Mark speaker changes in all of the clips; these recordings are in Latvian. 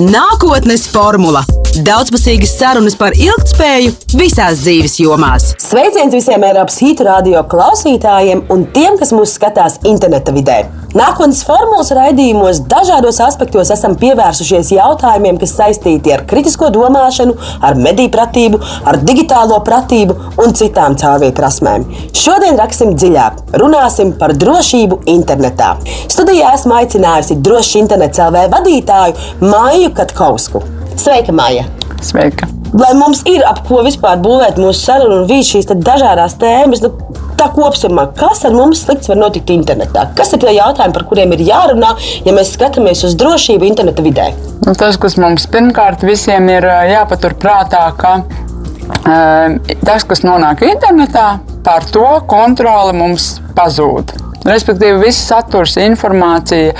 Speaker 1: Nākotnes formula - daudzpusīgas sarunas par ilgspēju visās dzīves jomās.
Speaker 2: Sveiciens visiem Eiropas hītu radio klausītājiem un tiem, kas mūs skatās interneta vidē. Nākotnes formulas raidījumos dažādos aspektos esam pievērsušies jautājumiem, kas saistīti ar kritisko domāšanu, ar mediju pratību, ar digitālo pratību un citām caurvietu prasmēm. Šodien raksim dziļāk, runāsim par drošību internetā. Studijā esmu aicinājusi drošu internetu CLV vadītāju Māju Katkausku. Sveika, Māja!
Speaker 3: Sveika!
Speaker 2: Lai mums ir ap ko vispār būvēt mūsu sarunu un vīd šīs dažādas tēmas, nu, tā kopumā, kas ar mums slikts var notikt internetā? Kas ir tie jautājumi, par kuriem ir jārunā, ja mēs skatāmies uz drošību interneta vidē?
Speaker 3: Nu, tas, kas mums pirmkārt visiem ir jāpatur prātā, ka uh, tas, kas nonāk internetā, par to kontroli mums pazūd. Respektīvi, viss saturs, informācija,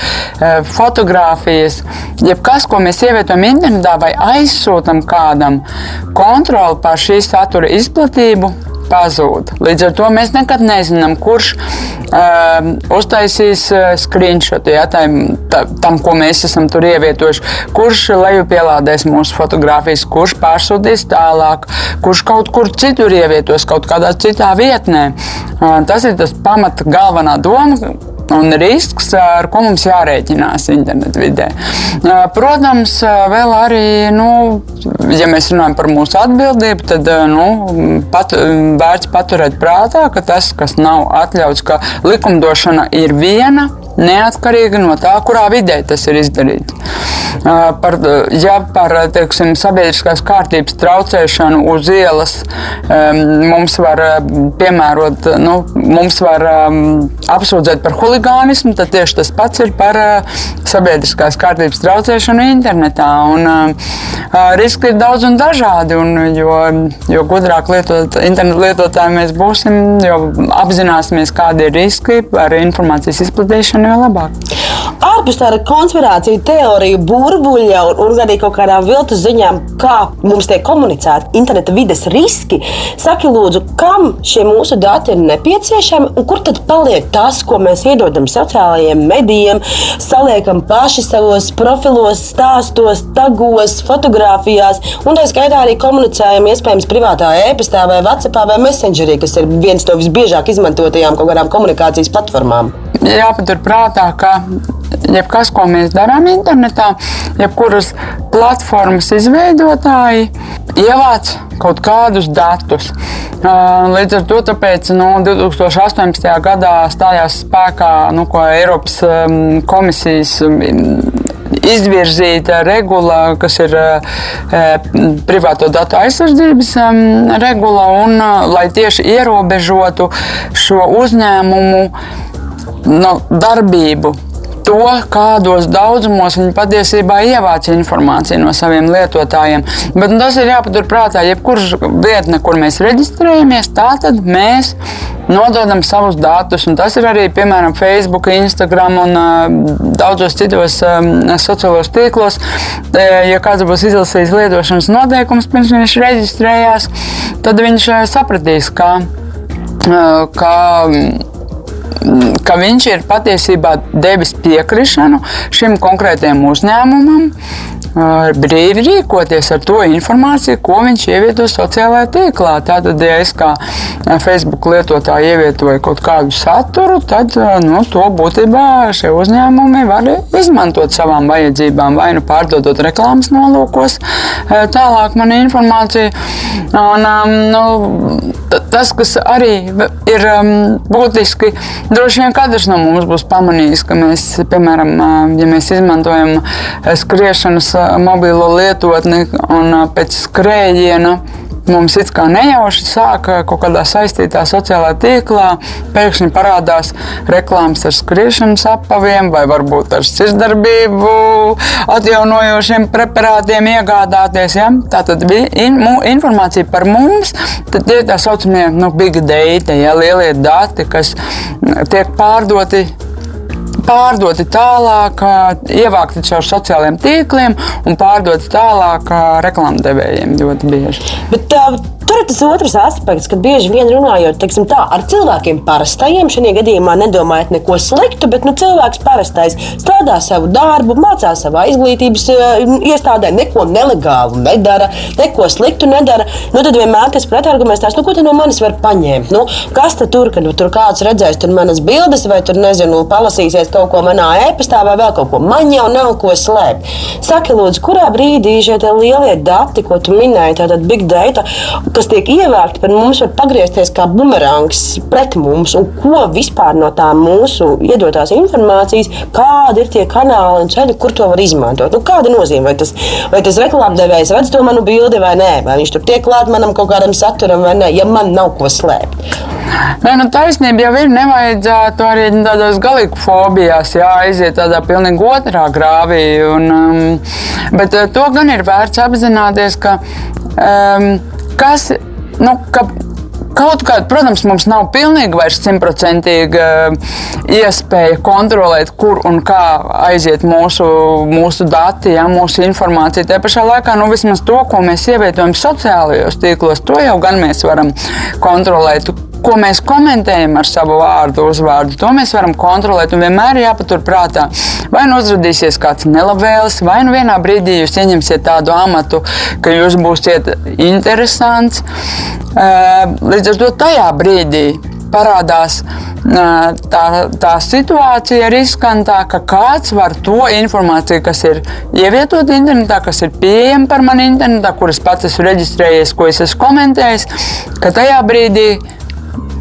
Speaker 3: fotografijas, jebkas, ko mēs ievietojam internetā vai aizsūtām kādam, kontroli pār šī satura izplatību pazūd. Līdz ar to mēs nekad nezinām, kurš uh, uztaisīs uh, screenshot ja, tam, tam, ko mēs esam tur ievietojuši, kurš lejupielādēs mūsu fotogrāfijas, kurš pārsūtīs tālāk, kurš kaut kur citur ievietos, kaut kādā citā vietnē. Uh, tas ir tas pamata galvenā doma un risks, ar ko mums jārēķinās internetu vidē. Protams, vēl arī, nu, ja mēs runājam par mūsu atbildību, tad nu, pat, vērts paturēt prātā, ka tas, kas nav atļauts, ka likumdošana ir viena, neatkarīgi no tā, kurā vidē tas ir izdarīts. Par, ja par teiksim, sabiedriskās kārtības traucēšanu uz ielas mums var piemērot, nu, mums var apsūdzēt par huligānismu, tad tieši tas pats ir par sabiedriskās kārtības traucēšanu internetā. Un, riski ir daudz un dažādi, un jo, jo gudrāk lietot, internetu lietotāji mēs būsim, jo apzināsimies, kādi ir riski par informācijas izplatīšanu, jo labāk.
Speaker 2: Ārpus tāda konspirāciju teoriju burbuļa un, un arī kaut kādām viltus ziņām, kā mums tiek komunicēti interneta vides riski, saki, lūdzu, kam šie mūsu dati ir nepieciešami un kur tad paliek tas, ko mēs iedodam sociālajiem medijiem, saliekam paši savos profilos, stāstos, tagos, fotografijās un tā skaitā arī komunicējam iespējams privātā e-pastā vai WhatsApp vai Messengerī, kas ir viens no visbiežāk izmantotajām kaut kādām komunikācijas platformām.
Speaker 3: Jāpatur prātā, ka jebkas, ko mēs darām internetā, jebkuras platformas izveidotāji ievāc kaut kādus datus. Līdz ar to tāpēc, nu, 2018. gadā stājās spēkā nu, Eiropas komisijas izvirzīta regula, kas ir privāto datu aizsardzības regula, un lai tieši ierobežotu šo uzņēmumu nu, darbību to, kādos daudzumos viņi patiesībā ievāc informāciju no saviem lietotājiem. Bet nu, tas ir jāpaturprātā. Jebkurā vietne, kur mēs reģistrējamies, tā tad mēs nododam savus datus. Tas ir arī piemēram Facebook, Instagram un uh, daudzos citos um, sociālos tīklos. Ja kāds būs izlasījis lietošanas noteikumus, pirms viņš reģistrējās, tad viņš sapratīs, ka. Uh, ka ka viņš ir patiesībā devis piekrišanu šim konkrētajam uzņēmumam brīvi rīkoties ar to informāciju, ko viņš ievieto sociālajā tīklā. Tātad, ja es kā Facebook lietotāji ievietoju kaut kādu saturu, tad nu, to būtībā šie uzņēmumi var izmantot savām vajadzībām, vai nu pārdodot reklāmas nolūkos, tālāk man informāciju. Un, nu, tas, kas arī ir būtiski, droši vien katrs no mums būs pamanījis, ka mēs, piemēram, ja mēs izmantojam skriešanas mobilo lietotni un pēc skrējiena mums it kā nejauši sāka kaut kādā saistītā sociālā tīklā, pēkšņi parādās reklāmas ar skriešanas apaviem vai varbūt ar sirdsdarbību atjaunojošiem preparātiem iegādāties. Ja? Tā tad in, informācija par mums, tad tie ir tā saucamie nu, big data, ja? lielie dati, kas tiek pārdoti pārdoti tālāk, ievākti caur sociālajiem tīkliem un pārdoti tālāk reklāmdevējiem ļoti bieži.
Speaker 2: Bet, tā, tur ir tas otrs aspekts, kad bieži vien runājot teiksim, tā, ar cilvēkiem parastajiem, šajā gadījumā nedomājot neko sliktu, bet nu, cilvēks parastais strādā savu darbu, mācās savā izglītības uh, iestādē, neko nelegālu nedara, neko sliktu nedara. Nu, tad vienmēr tas pretarguments tās, nu, ko no manis vari paņemt? Nu, kas tur, kad tur kāds redzēs tur manas bildes, vai tur nezinu, palasīsies kaut ko manā e-pastā, vai vēl kaut ko. Man jau nav ko slēpt. Saki, lūdzu, kurā brīdī šie lielie dati, ko tu minēji, tātad big data, kas tiek ievērti par mums, var pagriezties kā bumerangs pret mums, un ko vispār no tā mūsu iedotās informācijas, kādi ir tie kanāli un ceļi, kur to var izmantot. Nu, kāda nozīme? Vai tas, vai tas reklāmdevējs redz to manu bildi vai nē, vai viņš tur tiek klāt manam kaut kādam saturam vai nē, ja man nav ko slēpt.
Speaker 3: Nē, nu taisnība jau ir. Nevajadzētu arī tādos galīgi fobijās jāaiziet tādā pilnīgi otrā grāvī. Un, um, bet uh, to gan ir vērts apzināties, ka um, kas. Nu, ka Kaut kādā, protams, mums nav pilnīgi vairs simtprocentīga uh, iespēja kontrolēt, kur un kā aiziet mūsu, mūsu dati, ja, mūsu informācija. Tajā pašā laikā, nu, vismaz to, ko mēs ievietojam sociālajos tīklos, to jau gan mēs varam kontrolēt ko mēs komentējam ar savu vārdu, uzvārdu, to mēs varam kontrolēt. Un vienmēr ir jāpaturprātā, vai nu uzrādīsies kāds nelabvēlis, vai nu vienā brīdī jūs ieņemsiet tādu amatu, ka jūs būsiet interesants. Līdz ar to tajā brīdī parādās tā, tā situācija riskantā, ka kāds var to informāciju, kas ir ievietota internetā, kas ir pieejama par mani internetā, kuras pats esmu reģistrējies, ko es esmu komentējis, ka tajā brīdī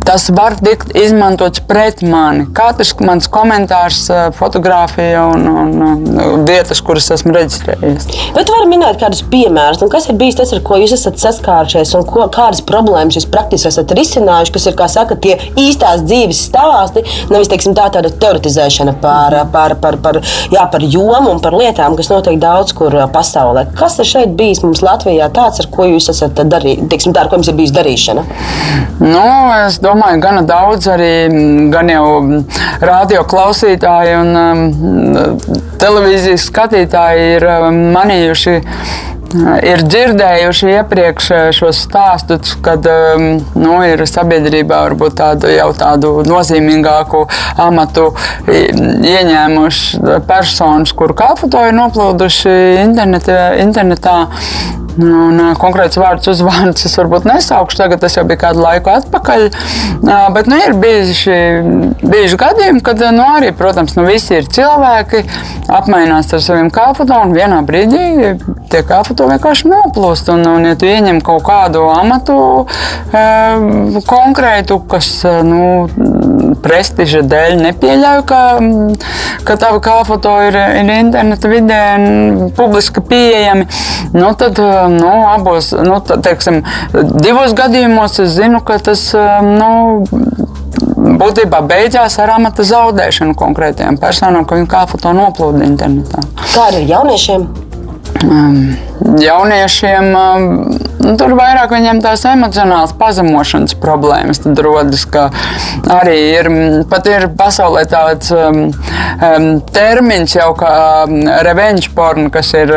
Speaker 3: tas var tikt izmantots pret mani. Katrs mans komentārs, eh, fotografija un, un, un vietas, kuras esmu reģistrējis.
Speaker 2: Bet var minēt kādus piemērus, nu, kas ir bijis tas, ar ko jūs esat saskārušies un ko, kādas problēmas jūs praktiski esat risinājuši, kas ir, kā saka, tie īstās dzīves stāsti, nevis, teiksim, tā tāda teoretizēšana par, par, par, par, jā, par jomu un par lietām, kas notiek daudz kur pasaulē. Kas ir šeit bijis mums Latvijā tāds, ar ko jūs esat darījuši, teiksim, tā, ar ko jums ir bijis darīšana?
Speaker 3: Nu, es domāju, domāju, gana daudz arī gan jau radio klausītāji un um, televīzijas skatītāji ir um, manījuši ir dzirdējuši iepriekš šos stāstus, kad um, nu, ir sabiedrībā varbūt tādu jau tādu nozīmīgāku amatu ieņēmuši personas, kuru kāpatoju ir noplūduši internetā. internetā Un, konkrēts vārds, uzvārds es varbūt nesaukšu, tagad tas jau bija kādu laiku atpakaļ. Bet nu, ir bijuši, bijuši gadījumi, kad nu, arī, protams, nu, visi ir cilvēki, apmainās ar saviem kāpatu, un vienā brīdī tie kāpatu vienkārši noplūst. Un, un, ja tu ieņem kaut kādu amatu konkrētu, kas nu, prestiža dēļ nepieļauj, ka, ka tava kāfoto ir, ir interneta vidē publiski pieejami, nu, tad nu, abos, nu, teiksim, divos gadījumos es zinu, ka tas nu, būtībā beidzās ar amata zaudēšanu konkrētajām personām, ka viņi kā foto noplūda internetā.
Speaker 2: Kā ar jauniešiem?
Speaker 3: Um, jauniešiem um, nu, tur vairāk viņiem tās emocionālas pazemošanas problēmas rodas. Arī ir, pat ir pasaulē tāds um, um, termins jau kā revenge porn, kas ir,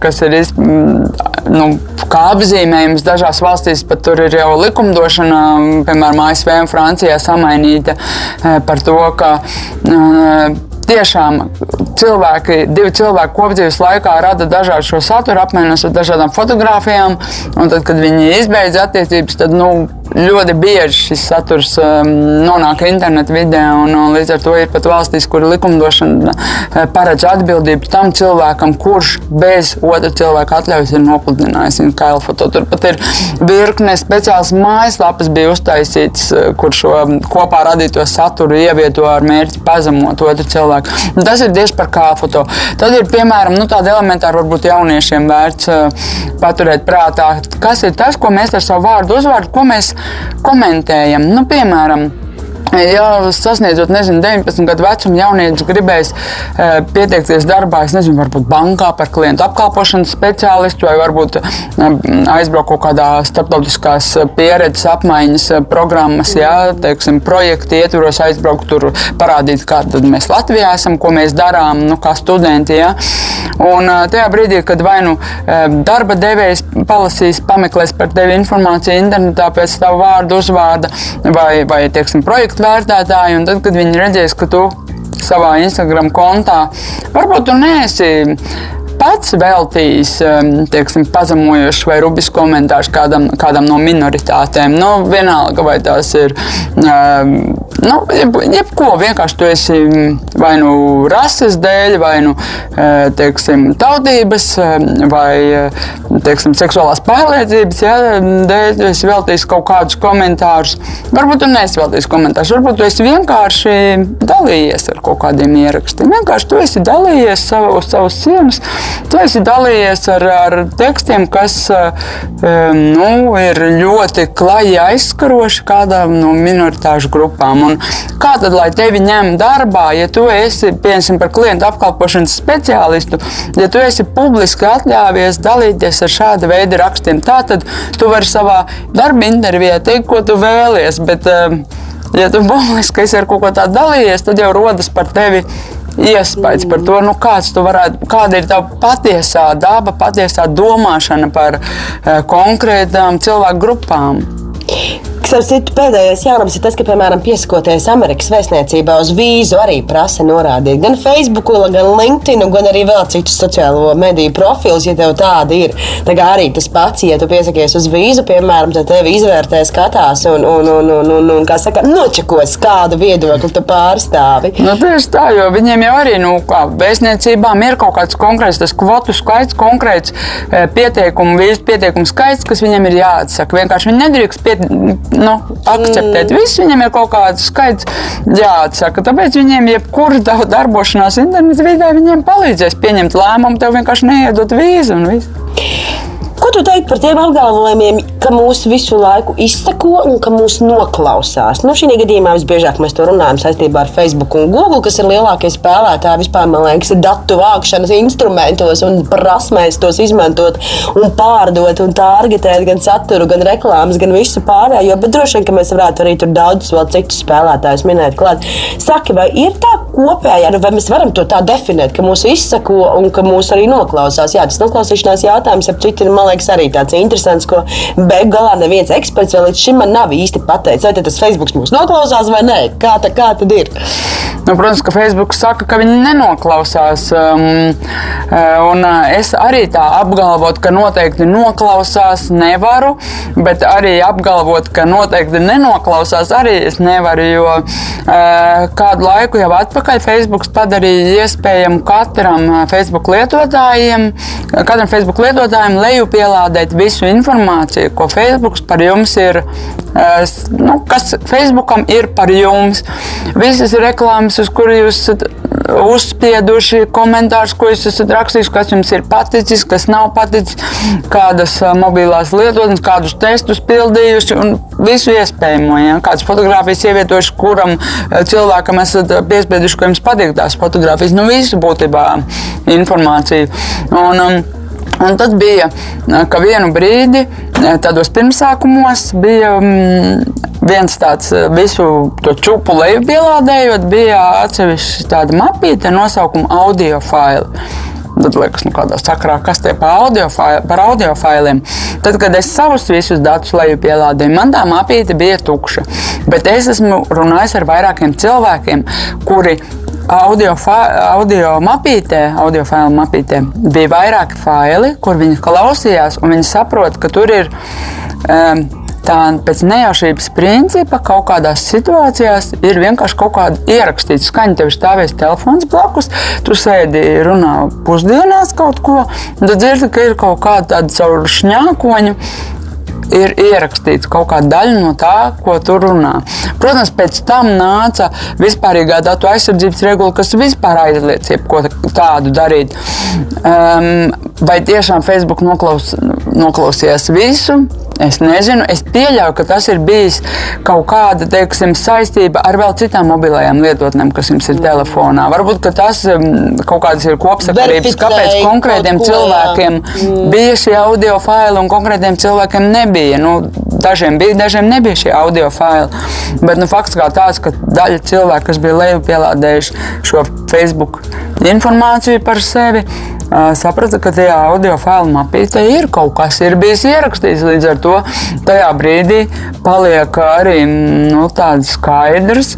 Speaker 3: kas ir iz, nu, kā apzīmējums dažās valstīs, pat tur ir jau likumdošana, piemēram, ASV un Francijā samainīta eh, par to, ka uh, tiešām cilvēki, divi cilvēki kopdzīves laikā rada dažādu šo saturu, apmaiņas ar dažādām fotografijām, tad, kad viņi izbeidz attiecības, tad nu, ļoti bieži šis saturs um, nonāk interneta vidē, un, un līdz ar to ir pat valstīs, kur likumdošana uh, paredz atbildību tam cilvēkam, kurš bez otra cilvēka atļaujas ir nopludinājis viņa kailfoto. Tur pat ir virkne speciāls mājaslapas bija uztaisīts, uh, kur šo kopā radīto saturu ievieto ar mērķi pazemot otru cilvēku. Un tas ir tieši par kā foto. Tad ir piemēram nu, tāda elementāra, varbūt jauniešiem vērts uh, paturēt prātā, kas ir tas, ko mēs ar savu vārdu uzvārdu, ko mēs komentējam. Nu, piemēram, Ja sasniedzot nezinu, 19 gadu vecumu, jaunietis gribēs e, pieteikties darbā, es nezinu, varbūt bankā par klientu apkalpošanas speciālistu vai varbūt e, aizbraukt kaut kādā starptautiskās pieredzes apmaiņas programmas, ja, teiksim, projekti ietvaros aizbraukt tur, parādīt, kāda mēs Latvijā esam, ko mēs darām, nu, kā studenti. Ja. Un tajā brīdī, kad vai nu darba devējs palasīs, pameklēs par tevi informāciju internetā pēc tava vārda, uzvārda vai, vai teiksim, projektu vērtētāji, un tad, kad viņi redzēs, ka tu savā Instagram kontā varbūt tu neesi pats veltījis um, teiksim, pazemojošs vai rubis komentārs kādam, kādam no minoritātēm. Nu, vienalga, vai tās ir um, nu, jeb, jebko. Vienkārši tu esi vai nu rases dēļ, vai nu uh, teiksim, tautības, um, vai uh, teiksim, seksuālās pārliecības ja, dēļ. Tu esi veltījis kaut kādus komentārus. Varbūt tu neesi veltījis komentārus, varbūt tu esi vienkārši dalījies ar kaut kādiem ierakstiem. Vienkārši tu esi dalījies savu, uz savas sienas Tu esi dalījies ar, ar tekstiem, kas um, nu, ir ļoti klaji aizskaroši kādām no minoritāšu grupām. Un kā tad, lai tevi ņem darbā, ja tu esi, piemēram, par klientu apkalpošanas speciālistu, ja tu esi publiski atļāvies dalīties ar šāda veida rakstiem, tad tu vari savā darba intervijā teikt, ko tu vēlies. Bet, ja tu publiski esi ar kaut ko tādu dalījies, tad jau rodas par tevi iespējas par to, nu, varētu, kāda ir tava patiesā daba, patiesā domāšana par uh, konkrētām cilvēku grupām.
Speaker 2: Kas citu pēdējais jaunums ir tas, ka, piemēram, piesakoties Amerikas vēstniecībā uz vīzu, arī prasa norādīt gan Facebook, gan LinkedIn, gan arī vēl citus sociālo mediju profilus, ja tev tādi ir. Tā kā arī tas pats, ja tu piesakies uz vīzu, piemēram, tad tevi izvērtē, skatās un, un, un, un, un, un kā saka, nočakos, kādu viedokli tu pārstāvi.
Speaker 3: Nu, tieši tā, jo viņiem jau arī, nu, kā vēstniecībām ir kaut kāds konkrēts tas kvotu skaits, konkrēts e, pieteikumu, vīzu pieteikumu skaits, kas viņiem ir jāatsaka. Vienkārši viņi nedrīkst piet nu, akceptēt. Mm. Viss viņam ir kaut kāds skaits jāatsaka. Tāpēc viņiem jebkura darbošanās interneta vidē viņiem palīdzēs pieņemt lēmumu, tev vienkārši neiedot vīzu un viss.
Speaker 2: Ko tu teiktu par tiem apgalvojumiem, ka mūs visu laiku izsako un ka mūs noklausās? Nu, šī gadījumā visbiežāk mēs to runājam saistībā ar Facebook un Google, kas ir lielākie spēlētāji vispār, man liekas, datu vākšanas instrumentos un prasmēs tos izmantot un pārdot un targetēt gan saturu, gan reklāmas, gan visu pārējo. Bet droši vien, ka mēs varētu arī tur daudzus vēl citus spēlētājus minēt klāt. Saki, vai ir tā kopējā, nu, vai mēs varam to tā definēt, ka mūs izsako un ka mūs arī noklausās? Jā, tas noklausīšanās jautājums, ap citu, man liekas, liekas arī tāds interesants, ko beigu galā neviens eksperts vēl līdz šim man nav īsti pateicis. Vai tas Facebook mūs noklausās vai nē? Kā, tā, kā tad ir?
Speaker 3: Nu, protams, ka Facebook saka, ka viņi nenoklausās. Um, uh, un uh, es arī tā apgalvot, ka noteikti noklausās, nevaru, bet arī apgalvot, ka noteikti nenoklausās, arī es nevaru. Jo uh, kādu laiku jau atpakaļ Facebook padarīja iespējamu katram Facebook lietotājiem, katram Facebook lietotājiem lejupielādēt ielādēt visu informāciju, ko Facebook par jums ir. Nu, kas Facebookam ir par jums? Visas reklāmas, uz kurām jūs esat uzspieduši, komentārus, ko jūs esat rakstījuši, kas jums ir paticis, kas nav paticis, kādas mobilās lietotnes, kādus testus pildījuši un visu iespējamo. Ja? Kādas fotogrāfijas ievietojuši, kuram cilvēkam esat piespieduši, ka jums patīk tās fotogrāfijas. Nu, visu būtībā informāciju. Un, um, Un tad bija, ka vienu brīdi, tādos pirmsākumos, bija mm, viens tāds visu to čupu leju pielādējot, bija atsevišķi tāda mapīte ar nosaukumu audio faili. Tad liekas, nu, kādā sakrā, kas tie par audio, par audio failiem. Tad, kad es savus visus datus leju pielādēju, man tā mapīte bija tukša. Bet es esmu runājis ar vairākiem cilvēkiem, kuri audio, audio mapītē, audio failu mapītē bija vairāki faili, kur viņi klausījās, un viņi saprot, ka tur ir. Um, tā pēc nejaušības principa kaut kādās situācijās ir vienkārši kaut kāda ierakstīta skaņa. Tev ir stāvēs telefons blakus, tu sēdi runā pusdienās kaut ko, un tad dzirdi, ka ir kaut kāda tāda caur šņākoņu ir ierakstīts kaut kāda daļa no tā, ko tu runā. Protams, pēc tam nāca vispārīgā datu aizsardzības regula, kas vispār aizliedz jebko tādu darīt. Um, vai tiešām Facebook noklaus, noklausījās visu? Es nezinu, es pieļauju, ka tas ir bijis kaut kāda teiksim, saistība ar vēl citām mobilajām lietotnēm, kas jums ir telefonā. Varbūt tas um, kaut kādas ir kopsakarības, kāpēc konkrētiem ko, cilvēkiem mm. bija šie audio faili un konkrētiem cilvēkiem nebija. Nu, dažiem bija, dažiem nebija šie audio faili. Bet nu, fakts kā tāds, ka daļa cilvēku, kas bija leju pielādējuši šo Facebook informāciju par sevi, sapratu, ka tajā audio failu mapītē ir kaut kas, ir bijis ierakstīts. Līdz ar to tajā brīdī paliek arī nu, tāds skaidrs,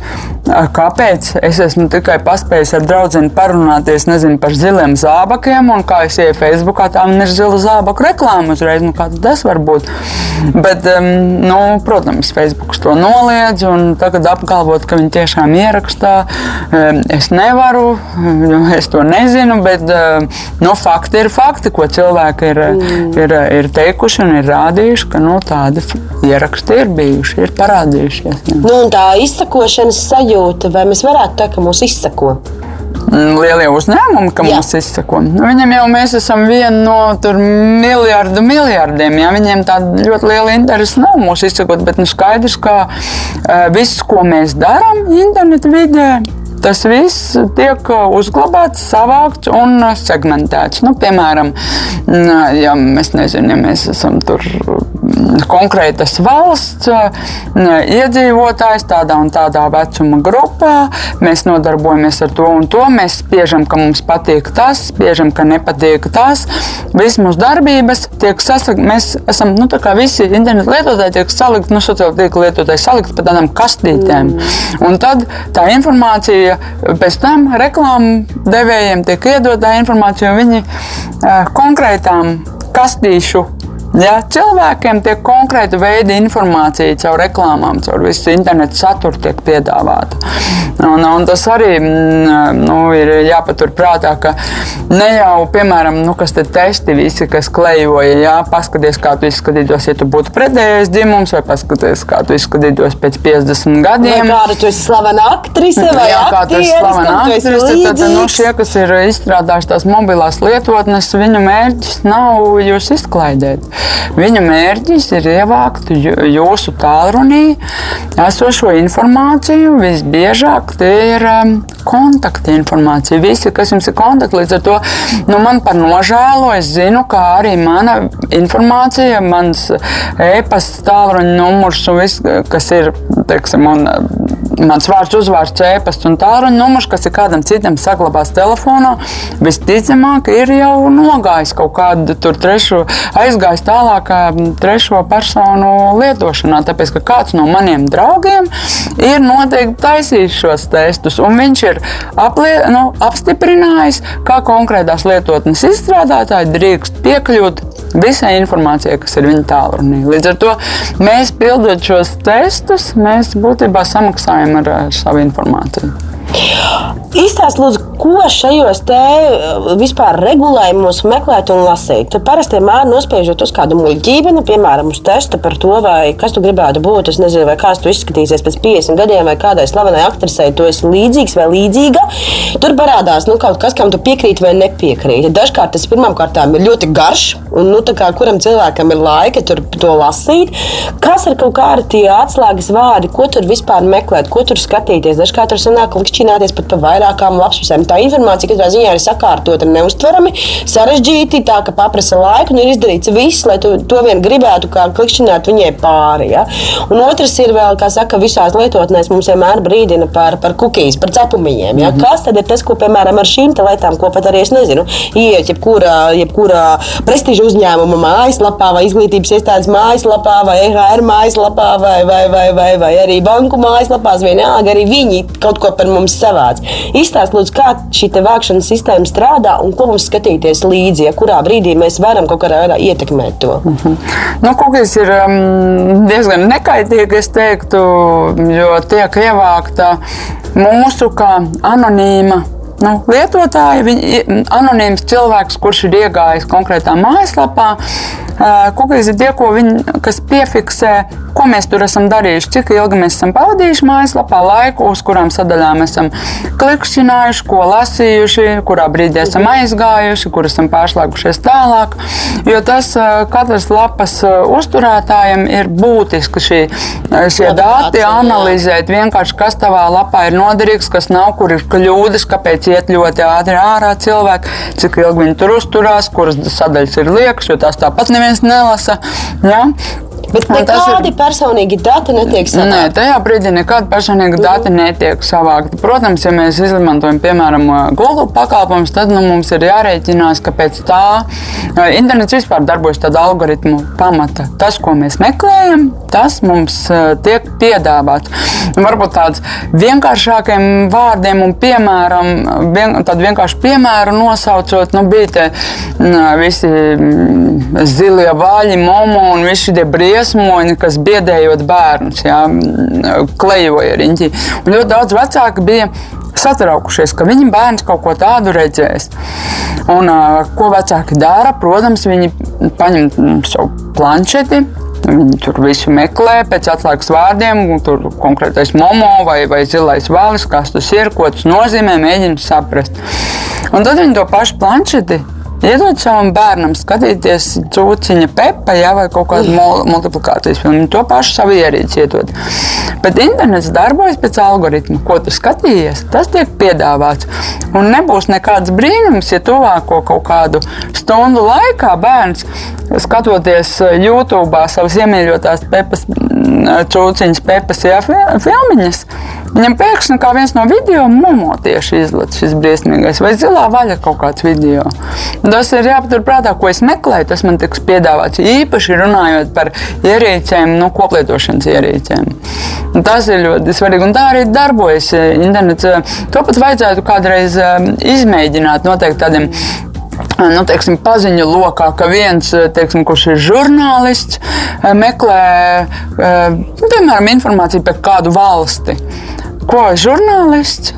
Speaker 3: kāpēc es esmu tikai paspējis ar draugu parunāties nezinu, par ziliem zābakiem, un kā es ieju Facebookā, tā man ir zila zābaku reklāma uzreiz. Nu, tas var būt? Bet, nu, protams, Facebook to noliedz, un tagad apgalvot, ka viņi tiešām ierakstā, es nevaru, es to nezinu, bet nu, fakti ir fakti, ko cilvēki ir, mm. ir, ir teikuši un ir rādījuši, ka nu, tādi ieraksti ir bijuši, ir parādījušies. Jā.
Speaker 2: Nu, tā izsakošanas sajūta, vai mēs varētu teikt, ka mūs izsako?
Speaker 3: Mm, lielie uzņēmumi, ka Jā. mums izsako. Nu, viņam jau mēs esam viena no miljardu miljardiem. Ja? Viņiem tāda ļoti liela interese nav mūsu izsakot, bet nu, skaidrs, ka uh, viss, ko mēs darām internetu vidē, Tas viss tiek uzglabāts, savākts un segmentēts. Nu, piemēram, ja mēs nezinām, ja mēs esam tur konkrētas valsts iedzīvotājs tādā un tādā vecuma grupā. Mēs nodarbojamies ar to un to. Mēs spiežam, ka mums patīk tas, spiežam, ka nepatīk tas. Visas mūsu darbības tiek sasauktas. Mēs esam nu, visi internetu lietotāji, tiek salikti, nu, sociālo tīklu lietotāji salikti pa tādām kastītēm. Mm. Un tad tā informācija pēc tam reklāmu devējiem tiek iedota informācija, un viņi uh, konkrētām kastīšu Ja, cilvēkiem tiek konkrēta veida informācija caur reklāmām, caur visu internetu saturu tiek piedāvāta. Un, un tas arī mm, nu, ir jāpatur prātā, ka ne jau, piemēram, nu, kas te testi visi, kas klejoja, jā, paskaties, kā tu izskatītos, ja tu būtu pretējais dzimums, vai paskaties, kā tu izskatītos pēc 50 gadiem.
Speaker 2: Vai kāda tu esi slavena aktrise vai
Speaker 3: jā, kā tu esi slavena aktrise, tad nu, šie, kas ir izstrādājuši tās mobilās lietotnes, viņu mērķis nav jūs izklaidēt. Viņa mērķis ir ievākt jūsu tālrunī esošo informāciju. Visbiežāk tie ir um, kontakta informācija. Visi, kas jums ir kontakti, līdz ar to nu, man par nožēlu, es zinu, kā arī mana informācija, mans e-pasta, tālruņa numurs un viss, kas ir, teiksim, un mans vārds, uzvārds, e-pasta un tālruņa numurs, kas ir kādam citam saglabāts telefonā, visticamāk, ir jau nogājis kaut kādu tur trešu, aizgājis tālāk trešo personu lietošanā. Tāpēc, ka kāds no maniem draugiem ir noteikti taisījis šos testus, un viņš ir aplie, nu, apstiprinājis, kā konkrētās lietotnes izstrādātāji drīkst piekļūt visai informācijai, kas ir viņa tālrunī. Līdz ar to mēs pildot šos testus, mēs būtībā samaksājam ar, savu informāciju.
Speaker 2: Izstāstiet, lūdzu, ko šajos te uh, vispār regulējumos meklēt un lasīt. Tur parasti vienmēr nospiežot uz kādu muļķību, nu, piemēram, uz testa par to, vai kas tu gribētu būt. Es nezinu, vai kāds tu izskatīsies pēc 50 gadiem, vai kādai slavenai aktrisei tu esi līdzīgs vai līdzīga. Tur parādās nu, kaut kas, kam tu piekrīti vai nepiekrīti. Dažkārt tas pirmkārt ir ļoti garš, un nu, kā, kuram cilvēkam ir laika tur, to lasīt. Kas ir kaut kādi tie atslēgas vārdi, ko tur vispār meklēt, ko tur skatīties. Dažkārt tur sanāk likšķināties pat pa vairākām lapspusēm tā informācija katrā ziņā ir sakārtota neustverami, sarežģīti, tā ka prasa laiku un ir izdarīts viss, lai tu, to vien gribētu, kā klikšķināt viņai pāri. Ja? Un otrs ir vēl, kā saka, visās lietotnēs mums vienmēr brīdina par, par kukīs, par cepumiņiem. Ja? Mm -hmm. Kas tad ir tas, ko, piemēram, ar šīm lietām, ko pat arī es nezinu, iet jebkurā, jebkurā prestižu uzņēmuma mājaslapā vai izglītības iestādes mājaslapā vai EHR mājaslapā vai, vai, vai, vai, vai arī banku mājaslapās, vienalga arī viņi kaut ko par mums savāc. Izstāst, lūdzu, kā šī vākšanas sistēma strādā un ko mums skatīties līdzi, ja kurā brīdī mēs varam kaut kādā veidā ietekmēt to.
Speaker 3: Mm -hmm. nu, Kukīs ir um, diezgan nekaitīgi, es teiktu, jo tiek ievākta mūsu kā anonīma nu, lietotāji, viņi, anonīms cilvēks, kurš ir iegājis konkrētā mājaslapā, Kukīs ir tie, viņi, kas piefiksē, ko mēs tur esam darījuši, cik ilgi mēs esam pavadījuši mājaslapā, laiku, uz kurām sadaļām esam klikšķinājuši, ko lasījuši, kurā brīdī esam aizgājuši, kur esam pārslēgušies tālāk. Jo tas katras lapas uzturētājiem ir būtiski šī, šie dati analizēt, vienkārši kas tavā lapā ir noderīgs, kas nav, kur ir kļūdas, kāpēc iet ļoti ātri ārā cilvēki, cik ilgi viņi tur uzturās, kuras sadaļas ir liekas, jo tās tāpat neviens neviens nelasa. Ja?
Speaker 2: Bet nekādi ir... personīgi dati netiek savākti.
Speaker 3: Nē, tajā brīdī nekādi personīgi mm. dati netiek savākti. Protams, ja mēs izmantojam, piemēram, Google pakalpojumus, tad nu, mums ir jārēķinās, ka pēc tā internets vispār darbojas tādā algoritmu pamata. Tas, ko mēs meklējam, tas mums tiek piedāvāts. Varbūt tāds vienkāršākiem vārdiem un piemēram, vien, tādu vienkāršu piemēru nosaucot, nu, bija te visi zilie vaļi, momo un visi šie briesmoņi, kas biedējot bērnus, jā, klejoja riņķī. Un ļoti daudz vecāku bija satraukušies, ka viņi bērns kaut ko tādu redzēs. Un, ko vecāki dara? Protams, viņi paņem savu planšeti. Viņi tur visu meklē pēc atslēgas vārdiem, tur konkrētais momo vai, vai zilais valis, kas tas ir, ko tas nozīmē, mēģina saprast. Un tad viņi to pašu planšeti Iedod savam bērnam skatīties cūciņa pepa ja, vai kaut kādu multiplikācijas filmu. To pašu savu ierīci iedod. Bet internets darbojas pēc algoritma. Ko tu skatījies, tas tiek piedāvāts. Un nebūs nekāds brīnums, ja tuvāko kaut kādu stundu laikā bērns skatoties YouTube savas iemīļotās pepas, cūciņas, pepas ja, filmiņas. Viņam pēkšņi kā viens no video momo tieši izlaiž šis briesmīgais, vai zilā vaļa kaut kāds video. Tas ir jāpaturprātā, ko es meklēju. Tas man tiks piedāvāts īpaši runājot par ierīcēm, nu, koplietošanas ierīcēm. Tas ir ļoti svarīgi. Un tā arī darbojas internets. To pat vajadzētu kādreiz um, izmēģināt noteikti tādiem nu, teiksim, paziņu lokā, ka viens, teiksim, kurš ir žurnālists, meklē piemēram informāciju par kādu valsti ko žurnālists,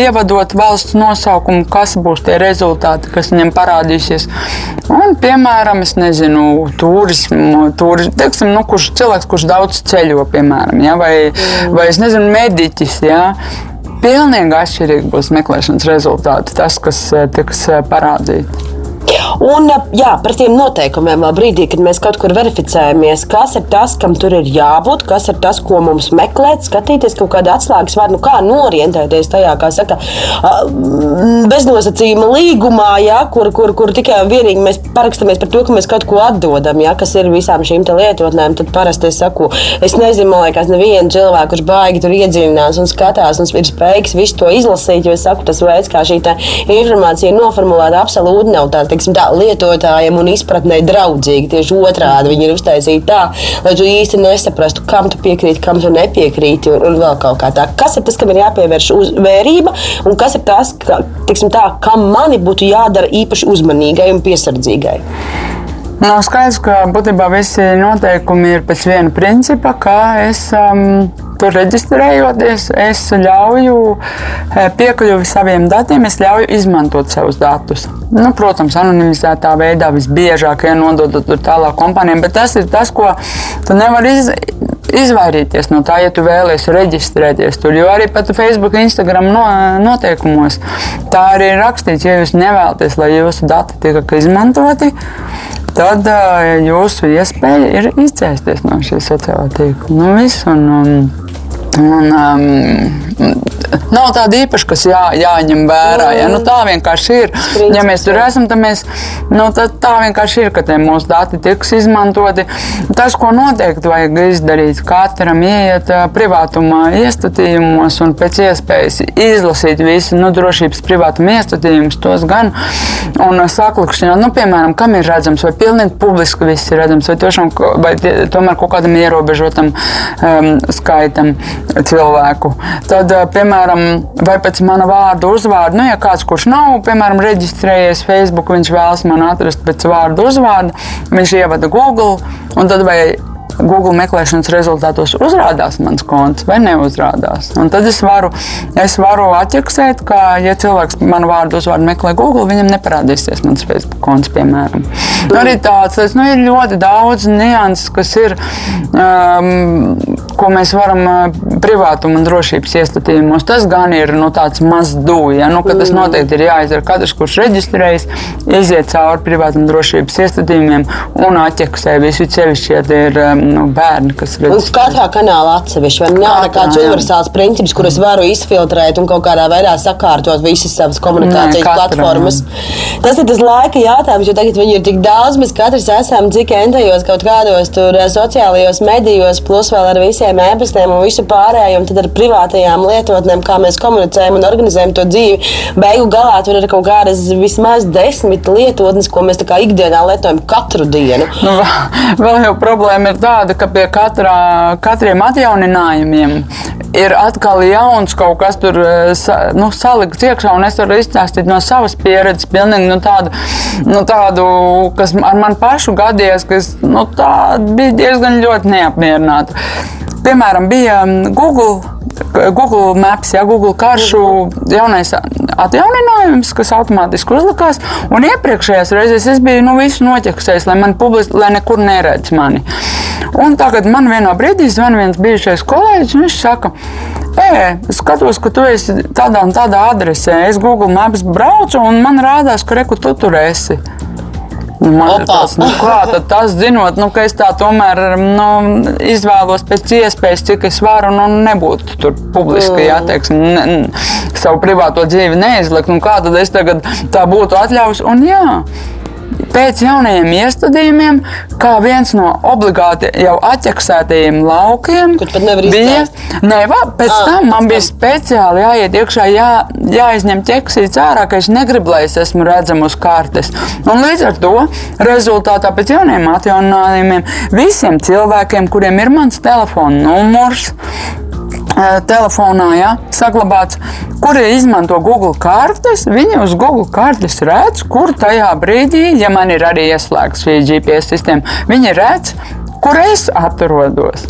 Speaker 3: ievadot valsts nosaukumu, kas būs tie rezultāti, kas viņam parādīsies. Un, piemēram, es nezinu, turismu, turis, teiksim, nu, kurš cilvēks, kurš daudz ceļo, piemēram, ja, vai, vai es nezinu, mediķis. Ja, Pilnīgi atšķirīgi būs meklēšanas rezultāti, tas, kas tiks parādīts.
Speaker 2: Un jā, par tiem noteikumiem vēl brīdī, kad mēs kaut kur verificējamies, kas ir tas, kam tur ir jābūt, kas ir tas, ko mums meklēt, skatīties kaut kādā atslēgas vārdā, nu, kā norientēties tajā, kā saka, beznosacījuma līgumā, jā, kur, kur, kur tikai un vienīgi mēs parakstamies par to, ka mēs kaut ko atdodam, jā, kas ir visām šīm lietotnēm. Tad parasti es saku, es nezinu, man liekas, nevienu cilvēku, kurš baigi tur iedziļinās un skatās un ir spējīgs visu to izlasīt, jo es saku, tas veids, kā šī informācija noformulēta, absolūti nav tāda teiksim, tā, lietotājiem un izpratnē draudzīgi. Tieši otrādi viņi ir uztaisīti tā, lai tu īsti nesaprastu, kam tu piekrīti, kam tu nepiekrīti, un, un vēl kaut kā tā. Kas ir tas, kam ir jāpievērš vērība, un kas ir tas, ka, tiksim, tā, kam mani būtu jādara īpaši uzmanīgai un piesardzīgai?
Speaker 3: Nav skaidrs, ka būtībā visi noteikumi ir pēc viena principa, kā es um, tur reģistrējoties, es ļauju eh, piekļuvi saviem datiem, es ļauju izmantot savus datus. Nu, protams, anonimizētā veidā visbiežāk ja nododot tur tālāk kompānijām, bet tas ir tas, ko tu nevari izdarīt izvairīties no tā, ja tu vēlies reģistrēties tur. Jo arī pat Facebook, Instagram no, noteikumos tā arī ir rakstīts, ja jūs nevēlaties, lai jūsu dati tiek izmantoti tad uh, jūsu iespēja ir izcēsties no šī sociālā tīkla. Nu, viss, un, un, un, um, nav tāda īpaša, kas jā, jāņem vērā. Ja? Nu, tā vienkārši ir. Ja mēs tur esam, tad, mēs, nu, tad tā vienkārši ir, ka mūsu dati tiks izmantoti. Tas, ko noteikti vajag izdarīt, katram iet privātuma iestatījumos un pēc iespējas izlasīt visu nu, drošības privātuma iestatījumus, tos gan un saklikšķināt, nu, piemēram, kam ir redzams, vai pilnīgi publiski viss ir redzams, vai, tiešām, vai tie, tomēr kaut kādam ierobežotam um, skaitam cilvēku. Tad, piemēram, piemēram, vai pēc mana vārda uzvārda, nu, ja kāds, kurš nav, piemēram, reģistrējies Facebook, viņš vēlas man atrast pēc vārda uzvārda, viņš ievada Google, un tad vai Google meklēšanas rezultātos uzrādās mans konts vai neuzrādās. Un tad es varu, es varu atķeksēt, ka, ja cilvēks manu vārdu uzvārdu meklē Google, viņam neparādīsies mans Facebook konts, piemēram. Nu, arī tāds, tas nu, ir ļoti daudz nianses, kas ir. Um, ko mēs varam privātuma un drošības iestatījumos. Tas gan ir nu, tāds mazs dūja. Ja? Nu, tas
Speaker 2: Mm.
Speaker 3: noteikti ir jāizdara. Katrs, kurš reģistrējas, iziet cauri privātuma drošības iestatījumiem un atķeksē visu sevišķi, ja tie ir nu, bērni, kas redz.
Speaker 2: katrā kanālā atsevišķi. Vai nav
Speaker 3: Katrā,
Speaker 2: nekāds
Speaker 3: jā.
Speaker 2: universāls princips, kur es varu izfiltrēt un kaut kādā veidā sakārtot visas savas komunikācijas
Speaker 3: Nē,
Speaker 2: platformas. Tas ir tas laika jautājums, jo tagad viņi ir tik daudz. Mēs katrs esam cik entajos kaut kādos tur sociālajos medijos, plus vēl ar visiem e-pastiem un visu pārējo. Un tad ar privātajām lietotnēm, kā mēs komunicējam un organizējam to dzīvi. Beigu galā tur ir kaut kādas vismaz desmit lietotnes, ko mēs ikdienā lietojam katru dienu.
Speaker 3: Nu, vēl- jau problēma ir tāda, ka pie katrā, katriem atjauninājumiem ir atkal jauns kaut kas tur sa, nu, salikts iekšā, un es varu izstāstīt no savas pieredzes, pilnīgi nu, tādu, nu, tādu, kas ar mani pašu gadījās, kas nu, bija diezgan ļoti neapmierināta. Piemēram, bija mm, Google. Google Maps, ja Google karšu jaunais atjauninājums, kas automātiski uzlikās. Un iepriekšējās reizēs es biju nu, visu noķeksējis, lai man publiski, lai nekur neredz mani. Un tagad man vienā brīdī zvan viens bijušais kolēģis, un viņš saka, Ē, es skatos, ka tu esi tādā un tādā adresē. Es Google Maps braucu, un man rādās, ka reku tu tur esi. Nu, Man tas, nu, kā tad tas zinot, nu, ka es tā tomēr nu, izvēlos pēc iespējas, cik es varu, nu, nebūt tur publiski, jā, teiksim, ne, ne, savu privāto dzīvi neizlikt. Nu, kā tad es tagad tā būtu atļaus? Un jā. Pēc jaunajiem iestādījumiem, kā viens no obligāti jau atķeksētajiem laukiem,
Speaker 2: Kur pat nevar izcelt?
Speaker 3: Nē, pēc
Speaker 2: Ah,
Speaker 3: tam man bija speciāli jāiet iekšā, jā, jāizņem ķeksīts ārā, ka es negribu, lai es esmu redzams uz kartes. Un līdz ar to rezultātā pēc jauniem atjauninājumiem visiem cilvēkiem, kuriem ir mans telefona numurs, telefonā ja, saglabāts, kuri izmanto Google kartes. Viņi uz Google kartes redz, kur tajā brīdī, ja man ir arī ieslēgts šī GPS sistēma, viņi redz, kur es atrodos.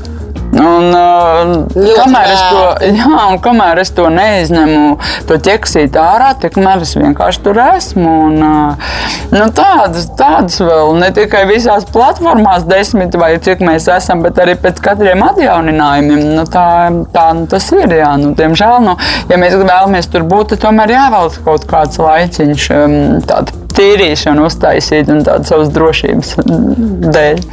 Speaker 3: Un, uh, kamēr, es to, jā, un kamēr es to neizņemu, to ķeksīt ārā, tikmēr es vienkārši tur esmu. Un, uh, nu, tādas, tādas vēl ne tikai visās platformās, desmit vai cik mēs esam, bet arī pēc katriem atjauninājumiem. Nu, tā, tā nu, tas ir. Jā, nu, diemžēl, nu, ja mēs vēlamies tur būt, tad tomēr jāvelk kaut kāds laiciņš. Um, tādu Tīrīšanu uztaisīt un tādu savas drošības dēļ.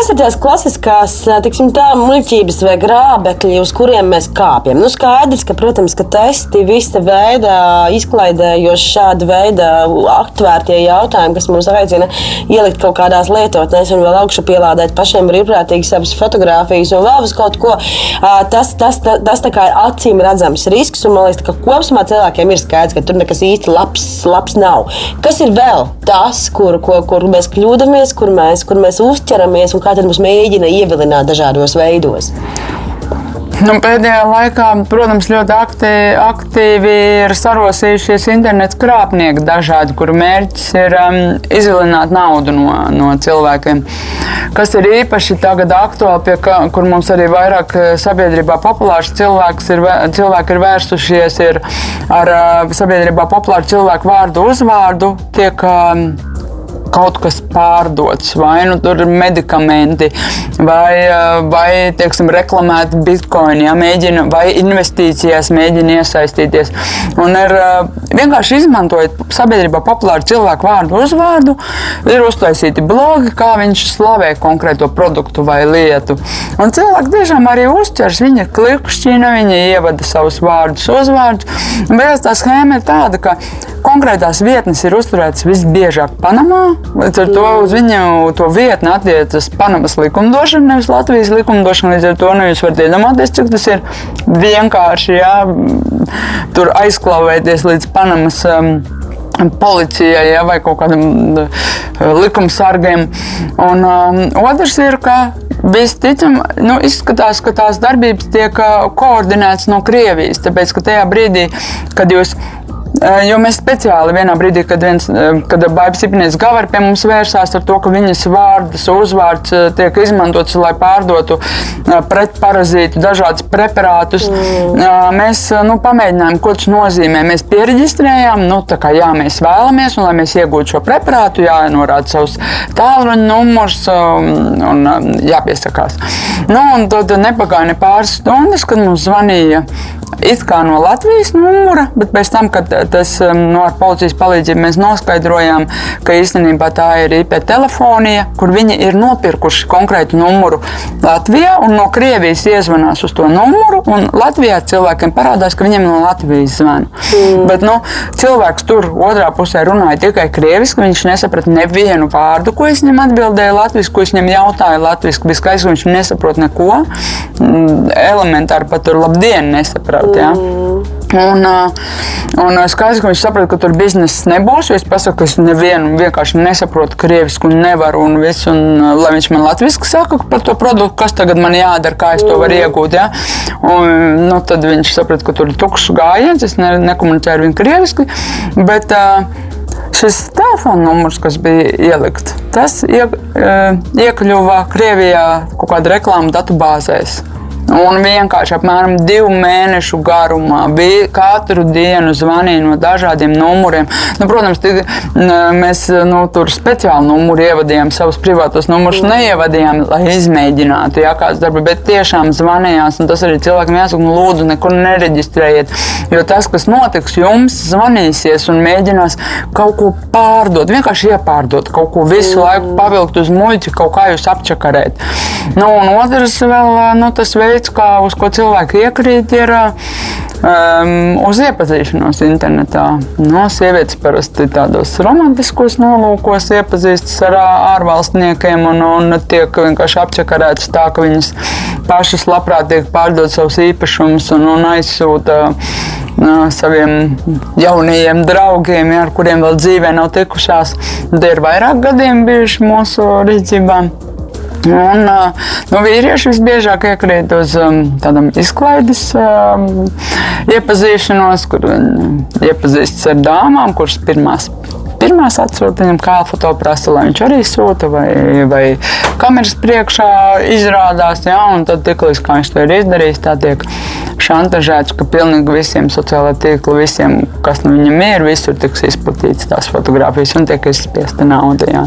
Speaker 2: Kas ir tās klasiskās tiksim, tā, muļķības vai grābekļi, uz kuriem mēs kāpjam? Nu, skaidrs, ka, protams, ka testi, visa veida izklaidējoši šāda veida aktvērtie jautājumi, kas mums aicina ielikt kaut kādās lietotnēs un vēl augšu pielādēt pašiem brīvprātīgi savas fotogrāfijas un vēl uz kaut ko. Tas, tas, tas, tas tā kā ir acīm redzams risks, un man liekas, ka kopumā cilvēkiem ir skaidrs, ka tur nekas īsti labs, labs nav. Kas ir vēl tas, kur, kur, kur mēs kļūdāmies, kur mēs, kur mēs uzķeramies kā tad mums mēģina ievilināt dažādos veidos?
Speaker 3: Nu, pēdējā laikā, protams, ļoti aktīvi, aktīvi ir sarosījušies internetu krāpnieki dažādi, kuru mērķis ir um, izvilināt naudu no, no cilvēkiem. Kas ir īpaši tagad aktuāli, pie kā, kur mums arī vairāk eh, sabiedrībā populārs cilvēks ir, vē- cilvēki ir vērsušies ir ar uh, sabiedrībā populāru cilvēku vārdu uzvārdu. Tiek, um, kaut kas pārdots, vai nu tur ir medikamenti, vai, vai teiksim, reklamēt bitkoinu, ja, mēģina, vai investīcijās mēģina iesaistīties. Un ir vienkārši izmantojot sabiedrībā populāru cilvēku vārdu, uzvārdu, ir uztaisīti blogi, kā viņš slavē konkrēto produktu vai lietu. Un cilvēki tiešām arī uzķers, viņa klikšķina, viņa ievada savus vārdus, uzvārdus. Bet tā schēma ir tāda, ka konkrētās vietnes ir uzturētas visbiežāk Panamā. Līdz ar to uz viņu to vietni attiecas Panamas likumdošana, nevis Latvijas likumdošana. Līdz ar to nu, jūs varat iedomāties, cik tas ir vienkārši jā, tur aizklavēties līdz Panamas. Um, Policijai ja, vai kaut kādam uh, likumsargiem. Un um, otrs ir, ka visticamāk, nu, izskatās, ka tās darbības tiek uh, koordinētas no Krievijas. Tāpēc, ka tajā brīdī, kad jūs Jo mēs speciāli vienā brīdī, kad, viens, eh, kad Bābis Ipnieks Gavar pie mums vērsās ar to, ka viņas vārdas, uzvārds eh, tiek izmantots, lai pārdotu eh, pretparazītu dažādus preparātus, mm. mēs eh, nu, pamēģinājām, ko tas nozīmē. Mēs pieregistrējām, nu, kā jā, mēs vēlamies, un lai mēs iegūtu šo preparātu, jānorāda savus tālruņa numurs um, un um, jāpiesakās. Nu, un tad nepagāja ne pāris stundas, kad mums zvanīja it kā no Latvijas numura, bet pēc tam, kad tas um, no ar policijas palīdzību mēs noskaidrojām, ka īstenībā tā ir IP telefonija, kur viņi ir nopirkuši konkrētu numuru Latvijā un no Krievijas iezvanās uz to numuru. Latvijā cilvēkiem parādās, ka viņiem no Latvijas zvana. Mm. Bet nu, cilvēks tur otrā pusē runāja tikai krieviski. Viņš nesaprata nevienu vārdu, ko es viņam atbildēju latviešu, ko es viņam jautāju latviešu. Bija skaidrs, ka viņš nesaprot neko. Mm, Elementāri pat tur labdien nesaprot. Ja? Un, un skaidrs, ka viņš saprot, ka tur biznesa nebūs. Es pasaku, ka es nevienu vienkārši nesaprotu krievisku nevaru. Un visu, un, lai viņš man latviešu saka par to produktu, kas tagad man jādara, kā es to varu iegūt. Ja? Un, nu, tad viņš saprot, ka tur ir tukšs gājiens. Es ne, nekomunicēju ar viņu krieviski. Bet, Šis telefona numurs, kas bija ielikts, tas uh, iekļuva Krievijā kaut kādā reklāmas datubāzēs. Un vienkārši apmēram divu mēnešu garumā bija katru dienu zvanīja no dažādiem numuriem. Nu, protams, tig, n- mēs nu, tur speciāli numuru ievadījām, savus privātos numurus neievadījām, lai izmēģinātu, ja kāds darba, bet tiešām zvanījās. un Tas arī cilvēkiem jāsaka, nu, lūdzu, nekur nereģistrējiet. Jo tas, kas notiks, jums zvanīsies un mēģinās kaut ko pārdot, vienkārši iepārdot, kaut ko visu laiku pavilkt uz muļķi, kaut kā jūs apčakarēt. Nu, un otrs vēl nu, tas veids, kā, uz ko cilvēki iekrīt, ir um, uz iepazīšanos internetā. No sievietes parasti tādos romantiskos nolūkos iepazīstas ar ārvalstniekiem un, un tiek vienkārši apčakarētas tā, ka viņas pašas labprāt tiek pārdot savus īpašumus un, un aizsūta saviem jaunajiem draugiem, ja, ar kuriem vēl dzīvē nav tikušās. Tie ir vairāk gadiem bijuši mūsu rīcībā. Un, ā, nu, vīrieši visbiežāk iekrīt uz um, tādām izklaides um, iepazīšanos, kur viņi iepazīstas ar dāmām, kuras pirmās. Pirmās atsūta viņam kā foto prasa, lai viņš arī sūta, vai, vai kameras priekšā izrādās. Ja, tad, tiklīdz viņš to ir izdarījis, tā tiek šantažēts, ka pilnīgi visiem sociālajiem tīkliem, visiem, kas nu viņam ir, visur tiks izplatīts tās fotogrāfijas un tiek izspiesta nauda. Jā.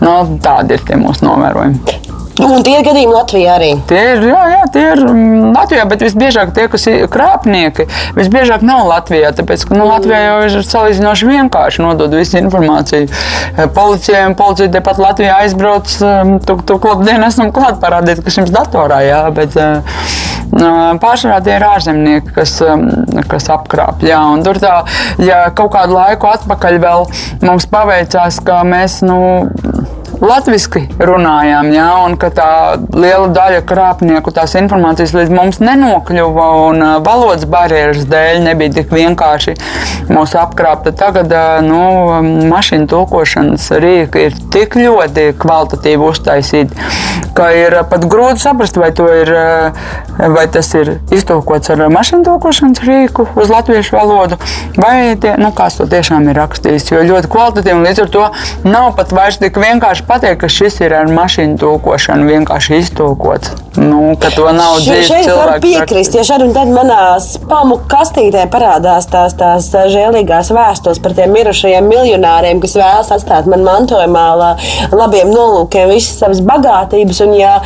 Speaker 3: Nu, tādi ir tie mūsu novērojumi.
Speaker 2: Un tie ir gadījumi Latvijā arī.
Speaker 3: Tie ir, jā, jā, tie ir mm, Latvijā, bet visbiežāk tie, kas ir krāpnieki, visbiežāk nav Latvijā. Tāpēc, ka nu, Latvijā jau ir salīdzinoši vienkārši nodot visu informāciju eh, policijai. un Policija tepat Latvijā aizbrauc, eh, tu, tu klātdienā esam klāt parādīt, kas jums datorā, jā, bet eh, pārsvarā tie ir ārzemnieki, kas, eh, kas apkrāp. Jā, un tur tā, ja kaut kādu laiku atpakaļ vēl mums paveicās, ka mēs, nu, Latvijasiski runājām, ja, un ka tā liela daļa krāpnieku tās informācijas līdz mums nenokļuva, un valodas barjeras dēļ nebija tik vienkārši mūs apkrāpt. Tagad nu, mašīnu tulkošanas rīki ir tik ļoti kvalitatīvi uztaisīti, ka ir pat grūti saprast, vai, ir, vai tas ir iztulkots ar mašīnu tulkošanas rīku uz latviešu valodu, vai tie, nu, kāds to tiešām ir rakstījis. Jo ļoti kvalitatīvi, un līdz ar to nav pat vairs tik vienkārši pateikt, ka šis ir ar mašīnu tulkošanu vienkārši iztulkots. Nu, ka to nav
Speaker 2: Še-
Speaker 3: dzīves
Speaker 2: varu
Speaker 3: cilvēks
Speaker 2: piekrist, ja šādi un tad manā spamu kastītē parādās tās, tās žēlīgās vēstules par tiem mirušajiem miljonāriem, kas vēlas atstāt man mantojumā la- labiem nolūkiem visas savas bagātības. Un, ja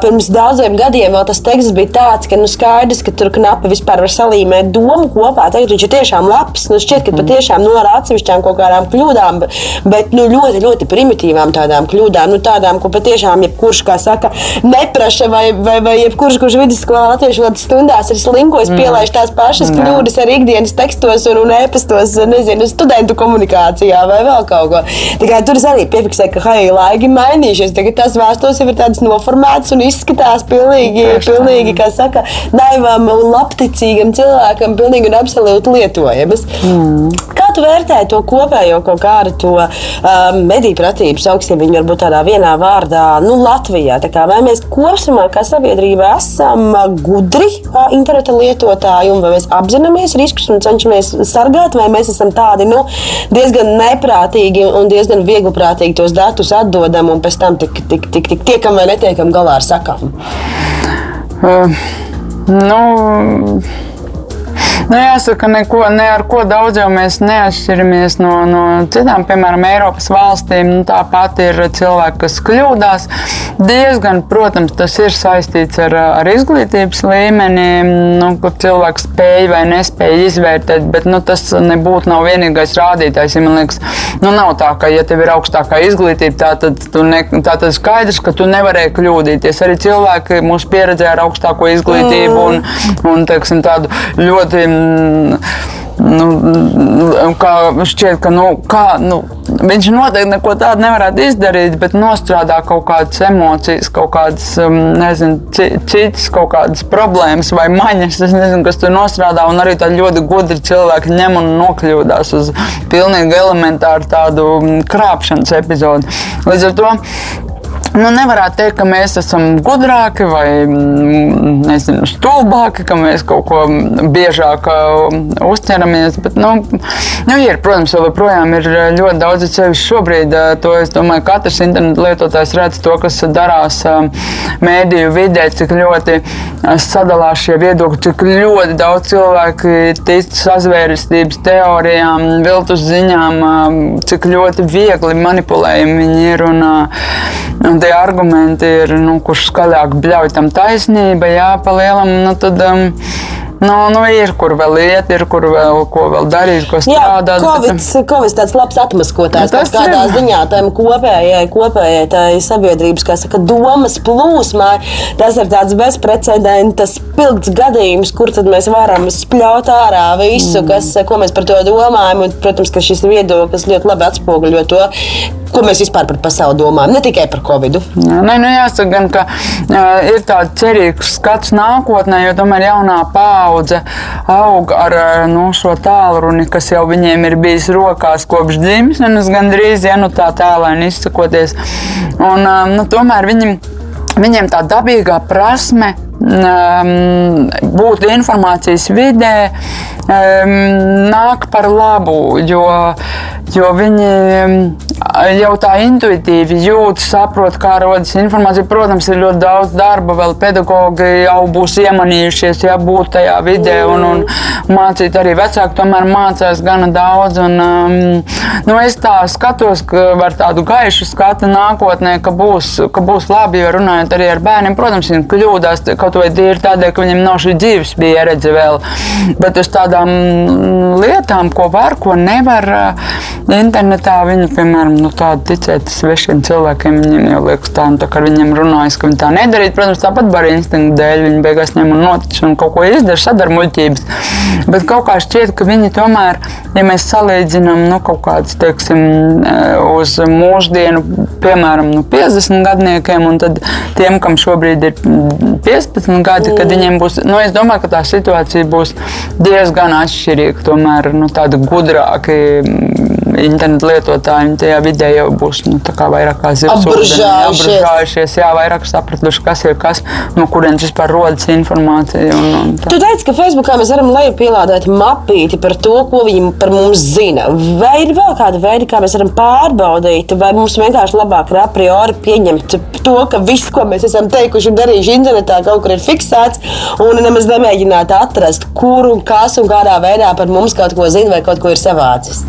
Speaker 2: pirms daudziem gadiem vēl tas teksts bija tāds, ka nu, skaidrs, ka tur knapi vispār var salīmēt domu kopā, tagad viņš ir tiešām labs. Nu, šķiet, ka patiešām no ar atsevišķām kaut kādām kļūdām, bet nu, ļoti, ļoti primitīvām tādām kļūdām, nu, tādām, ko patiešām jebkurš, kā saka, neprasa vai, vai, vai jebkurš, kurš vidusskolā latviešu valodas stundās ir slinkojis, pielaiž tās pašas
Speaker 3: Jā.
Speaker 2: kļūdas arī ikdienas tekstos un, un e-pastos, nezinu, studentu komunikācijā vai vēl kaut ko. Kā tur es arī piefiksēju, ka hei, laiki mainījušies. Tagad tās vēstules jau ir tādas tas noformēts un izskatās pilnīgi, pilnīgi kā saka, naivam un labticīgam cilvēkam, pilnīgi un absolūti lietojams. Mm. Kā tu vērtē to kopējo kaut kādu to um, mediju pratību, sauksim viņu varbūt tādā vienā vārdā, nu, Latvijā? Kā, vai mēs kopumā kā sabiedrība esam gudri interneta lietotāji un vai mēs apzināmies riskus un cenšamies sargāt, vai mēs esam tādi nu, diezgan neprātīgi un diezgan viegliprātīgi tos datus atdodam un pēc tam tik, tik, tik, tik tiekam vai netiekam galā ar sakām?
Speaker 3: Uh, nu, Nu, jāsaka, neko, ne ar ko daudz jau mēs neatšķiramies no, no citām, piemēram, Eiropas valstīm. Nu, Tāpat ir cilvēki, kas kļūdās. Diezgan, protams, tas ir saistīts ar, ar izglītības līmeni, nu, kur cilvēks spēj vai nespēj izvērtēt, bet nu, tas nebūtu nav vienīgais rādītājs. Ja man liekas, nu, nav tā, ka, ja tev ir augstākā izglītība, tā tad, ne, tā tad skaidrs, ka tu nevarēji kļūdīties. Arī cilvēki mūsu pieredzē ar augstāko izglītību un, un teiksim, tādu ļoti Nu, kā šķiet, ka nu, kā, nu, viņš noteikti neko tādu nevarētu izdarīt, bet nostrādā kaut kādas emocijas, kaut kādas um, nezinu, citas kaut kādas problēmas vai maņas, nezinu, kas tur nostrādā. Un arī tādi ļoti gudri cilvēki ņem un nokļūdās uz pilnīgi elementāru tādu krāpšanas epizodu. Līdz ar to Nu, nevarētu teikt, ka mēs esam gudrāki vai mm, nezinu, stulbāki, ka mēs kaut ko biežāk uh, uzķeramies. Bet, nu, nu, ir, protams, joprojām ir ļoti daudz ceļu šobrīd. Uh, to es domāju, ka katrs internetu lietotājs redz to, kas darās uh, mēdīju vidē, cik ļoti sadalās šie viedokļi, cik ļoti daudz cilvēku tic sazvērestības teorijām, viltus ziņām, cik ļoti viegli manipulējami viņi ir. Un, un tie argumenti ir, nu, kurš skaļāk bļauj tam taisnība, jā, pa lielam, nu, tad. Um, Nu, nu, ir kur vēl iet, ir kur vēl ko vēl darīt, ko strādāt.
Speaker 2: Jā, Covid, bet... Covid tāds labs atmaskotājs, nu, kādā ir. ziņā tam kopējai, kopējai tai sabiedrības, kā saka, domas plūsmai. Tas ir tāds bezprecedenta spilgts gadījums, kur tad mēs varam spļaut ārā visu, mm. kas, ko mēs par to domājam. Un, protams, ka šis viedoklis ļoti labi atspoguļo to, ko mēs vispār par pasauli domājam, ne tikai par covid.
Speaker 3: Nē, nu jāsaka, gan, ka uh, ir tāds cerīgs skats nākotnē, jo tomēr jaunā paudze aug ar nu, šo tālruni, kas jau viņiem ir bijis rokās kopš dzimšanas, gandrīz, ja nu tā tēlēni izsakoties. Un, uh, nu, tomēr viņi, viņiem tā dabīgā prasme būt informācijas vidē um, nāk par labu, jo, jo viņi jau tā intuitīvi jūt, saprot, kā rodas informācija. Protams, ir ļoti daudz darba, vēl pedagogi jau būs iemanījušies, ja būt tajā vidē un, un mācīt arī vecāki. Tomēr mācās gana daudz. Un, nu, es tā skatos, ka ar tādu gaišu skatu nākotnē, ka būs, ka būs labi, jo runājot arī ar bērniem, protams, viņi kļūdās kaut vai tīri tādēļ, ka viņiem nav šī dzīves pieredze vēl. Bet uz tādām lietām, ko var, ko nevar internetā, viņi, piemēram, nu, ticēt svešiem cilvēkiem. Viņiem jau liekas, tā, nu, tā kā ar viņiem runājas, ka viņi tā nedarītu. Protams, tāpat bara instinktu dēļ. Viņi beigās ņem un notic un kaut ko izdara, sadara muļķības. Bet kaut kā šķiet, ka viņi tomēr, ja mēs salīdzinām nu, kaut kādus, teiksim, eh, uz mūsdienu, piemēram, nu, 50 gadniekiem, un tad tiem, kam šobrīd ir 15 gadi, kad viņiem būs, nu, es domāju, ka tā situācija būs diezgan atšķirīga, tomēr nu, tādi gudrāki internetu lietotāji tajā vidē jau būs nu, vairāk kā
Speaker 2: apburžājušies.
Speaker 3: Jā, vairāk sapratuši, kas ir kas, no kurienes vispār rodas informācija. Un, un
Speaker 2: tā. tu teici, ka Facebookā mēs varam leju pielādēt mapīti par to, ko viņi par mums zina. Vai ir vēl kāda veida, kā mēs varam pārbaudīt, vai mums vienkārši labāk ir a priori pieņemt to, ka viss, ko mēs esam teikuši un darījuši internetā, kaut kur ir fiksēts, un nemaz nemēģināt atrast, kur un kas un kādā veidā par mums kaut ko zina vai kaut ko ir savācis.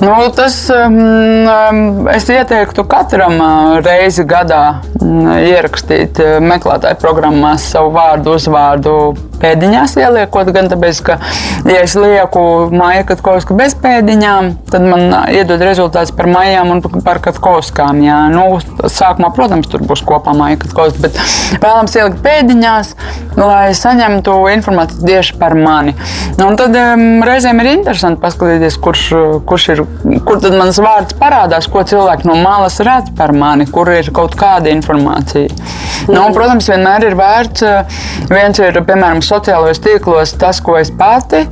Speaker 3: Nu, tas um, um, es ieteiktu katram uh, reizi gadā mm, ierakstīt uh, meklētāju programmās savu vārdu, uzvārdu, pēdiņās ieliekot, gan tāpēc, ka, ja es lieku māju Katkovsku bez pēdiņām, tad man iedod rezultāts par mājām un par Katkovskām. Jā. Nu, sākumā, protams, tur būs kopā māja Katkovska, bet vēlams ielikt pēdiņās, lai saņemtu informāciju tieši par mani. Nu, un tad um, reizēm ir interesanti paskatīties, kurš, kurš ir, kur tad mans vārds parādās, ko cilvēki no malas redz par mani, kur ir kaut kāda informācija. Nu, un, protams, vienmēr ir vērts, viens ir, piemēram, sociālajos tīklos tas, ko es pati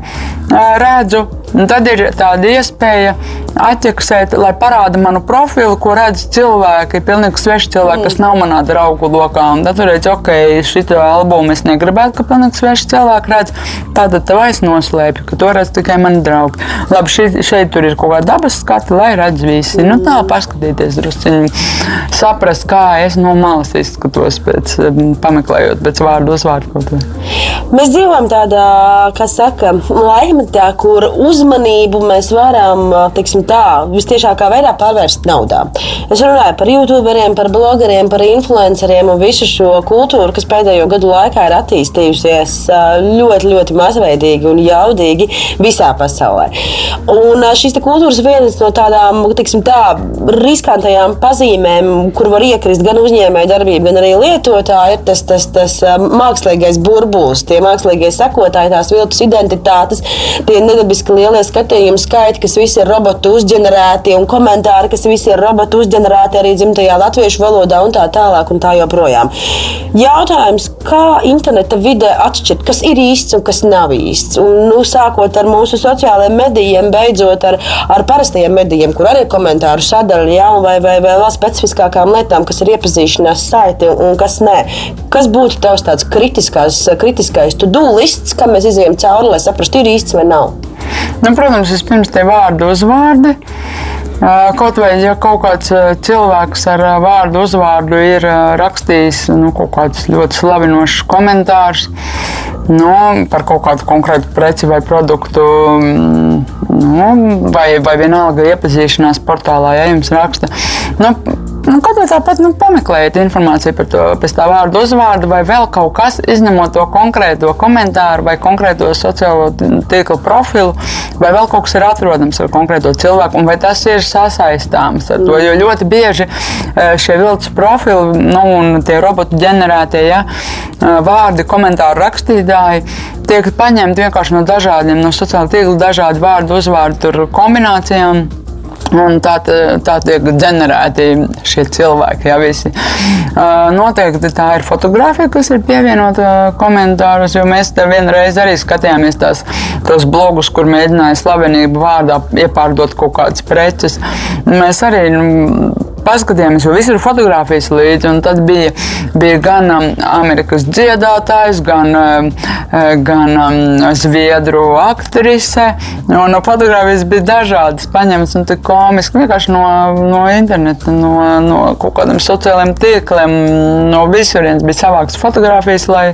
Speaker 3: redzu, Un tad ir tāda iespēja atķeksēt, lai parāda manu profilu, ko redz cilvēki, pilnīgi sveši cilvēki, mm. kas nav manā draugu lokā. Un tad tur redz, ok, šito albumu es negribētu, ka pilnīgi sveši cilvēki redz. Tātad tev aiz noslēpju, ka to redz tikai mani draugi. Labi, šeit, šeit tur ir kaut kāda dabas skata, lai redz visi. Mm. Nu, tā paskatīties drusciņi, saprast, kā es no malas izskatos pēc pameklējot pēc vārdu uzvārdu kaut ko.
Speaker 2: Mēs dzīvojam tādā, kā saka, laikmetā, kur uz uzmanību mēs varam teiksim, tā, visciešākā veidā pārvērst naudā. Es runāju par youtuberiem, par blogeriem, par influenceriem un visu šo kultūru, kas pēdējo gadu laikā ir attīstījusies ļoti, ļoti mazveidīgi un jaudīgi visā pasaulē. Un šīs kultūras vienas no tādām teiksim, tā, riskantajām pazīmēm, kur var iekrist gan uzņēmēja darbība, gan arī lietotāji, ir tas, tas, tas mākslīgais burbulis, tie mākslīgie sekotāji, tās viltus identitātes, tie nedabiski lielie skatījumu skaiti, kas visi ir robotu uzģenerēti, un komentāri, kas visi ir robotu uzģenerēti arī dzimtajā latviešu valodā, un tā tālāk, un tā joprojām. Jautājums, kā interneta vidē atšķirt, kas ir īsts un kas nav īsts? Un, nu, sākot ar mūsu sociālajiem medijiem, beidzot ar, ar parastajiem medijiem, kur arī ir komentāru sadaļa, ja, vai, vai, vai vēl specifiskākām lietām, kas ir iepazīšanās saiti un, kas nē. Kas būtu tavs tāds kritiskais to-do lists, kā mēs izējām cauri, lai saprastu, ir īsts vai nav?
Speaker 3: Nu, protams, vispirms tie vārdu uzvārdi. Kaut vai ja kaut kāds cilvēks ar vārdu uzvārdu ir rakstījis nu, kaut kādus ļoti slavinošus komentārus nu, par kaut kādu konkrētu preci vai produktu, nu, vai, vai vienalga iepazīšanās portālā, ja jums raksta. Nu, Nu, kā tāpat nu, pameklējiet informāciju par to, pēc tā vārdu uzvārdu, vai vēl kaut kas, izņemot to konkrēto komentāru vai konkrēto sociālo tīklu profilu, vai vēl kaut kas ir atrodams ar konkrēto cilvēku, un vai tas ir sasaistāms ar to. Jo ļoti bieži e, šie viltus profili nu, un tie robotu ģenerētie ja, e, vārdi, komentāru rakstītāji tiek paņemti vienkārši no dažādiem, no sociāla tīkla, dažādu vārdu uzvārdu kombinācijām. Un tā, tā tiek ģenerēti šie cilvēki. Jā, visi. Noteikti tā ir fotografija, kas ir pievienota komentāros, jo mēs te vienreiz arī skatījāmies tās, tos blogus, kur mēģināja slavenību vārdā iepārdot kaut kādas preces. Mēs arī nu, paskatījāmies, jo visur fotografijas līdzi. Tad bija, bija gan um, Amerikas dziedātājs, gan, uh, gan um, zviedru aktrise. Un no fotografijas bija dažādas, paņemtas un tik komiski vienkārši no, no interneta, no, no kaut kādiem sociāliem tīkliem, no visurienes bija savāktas fotografijas, lai,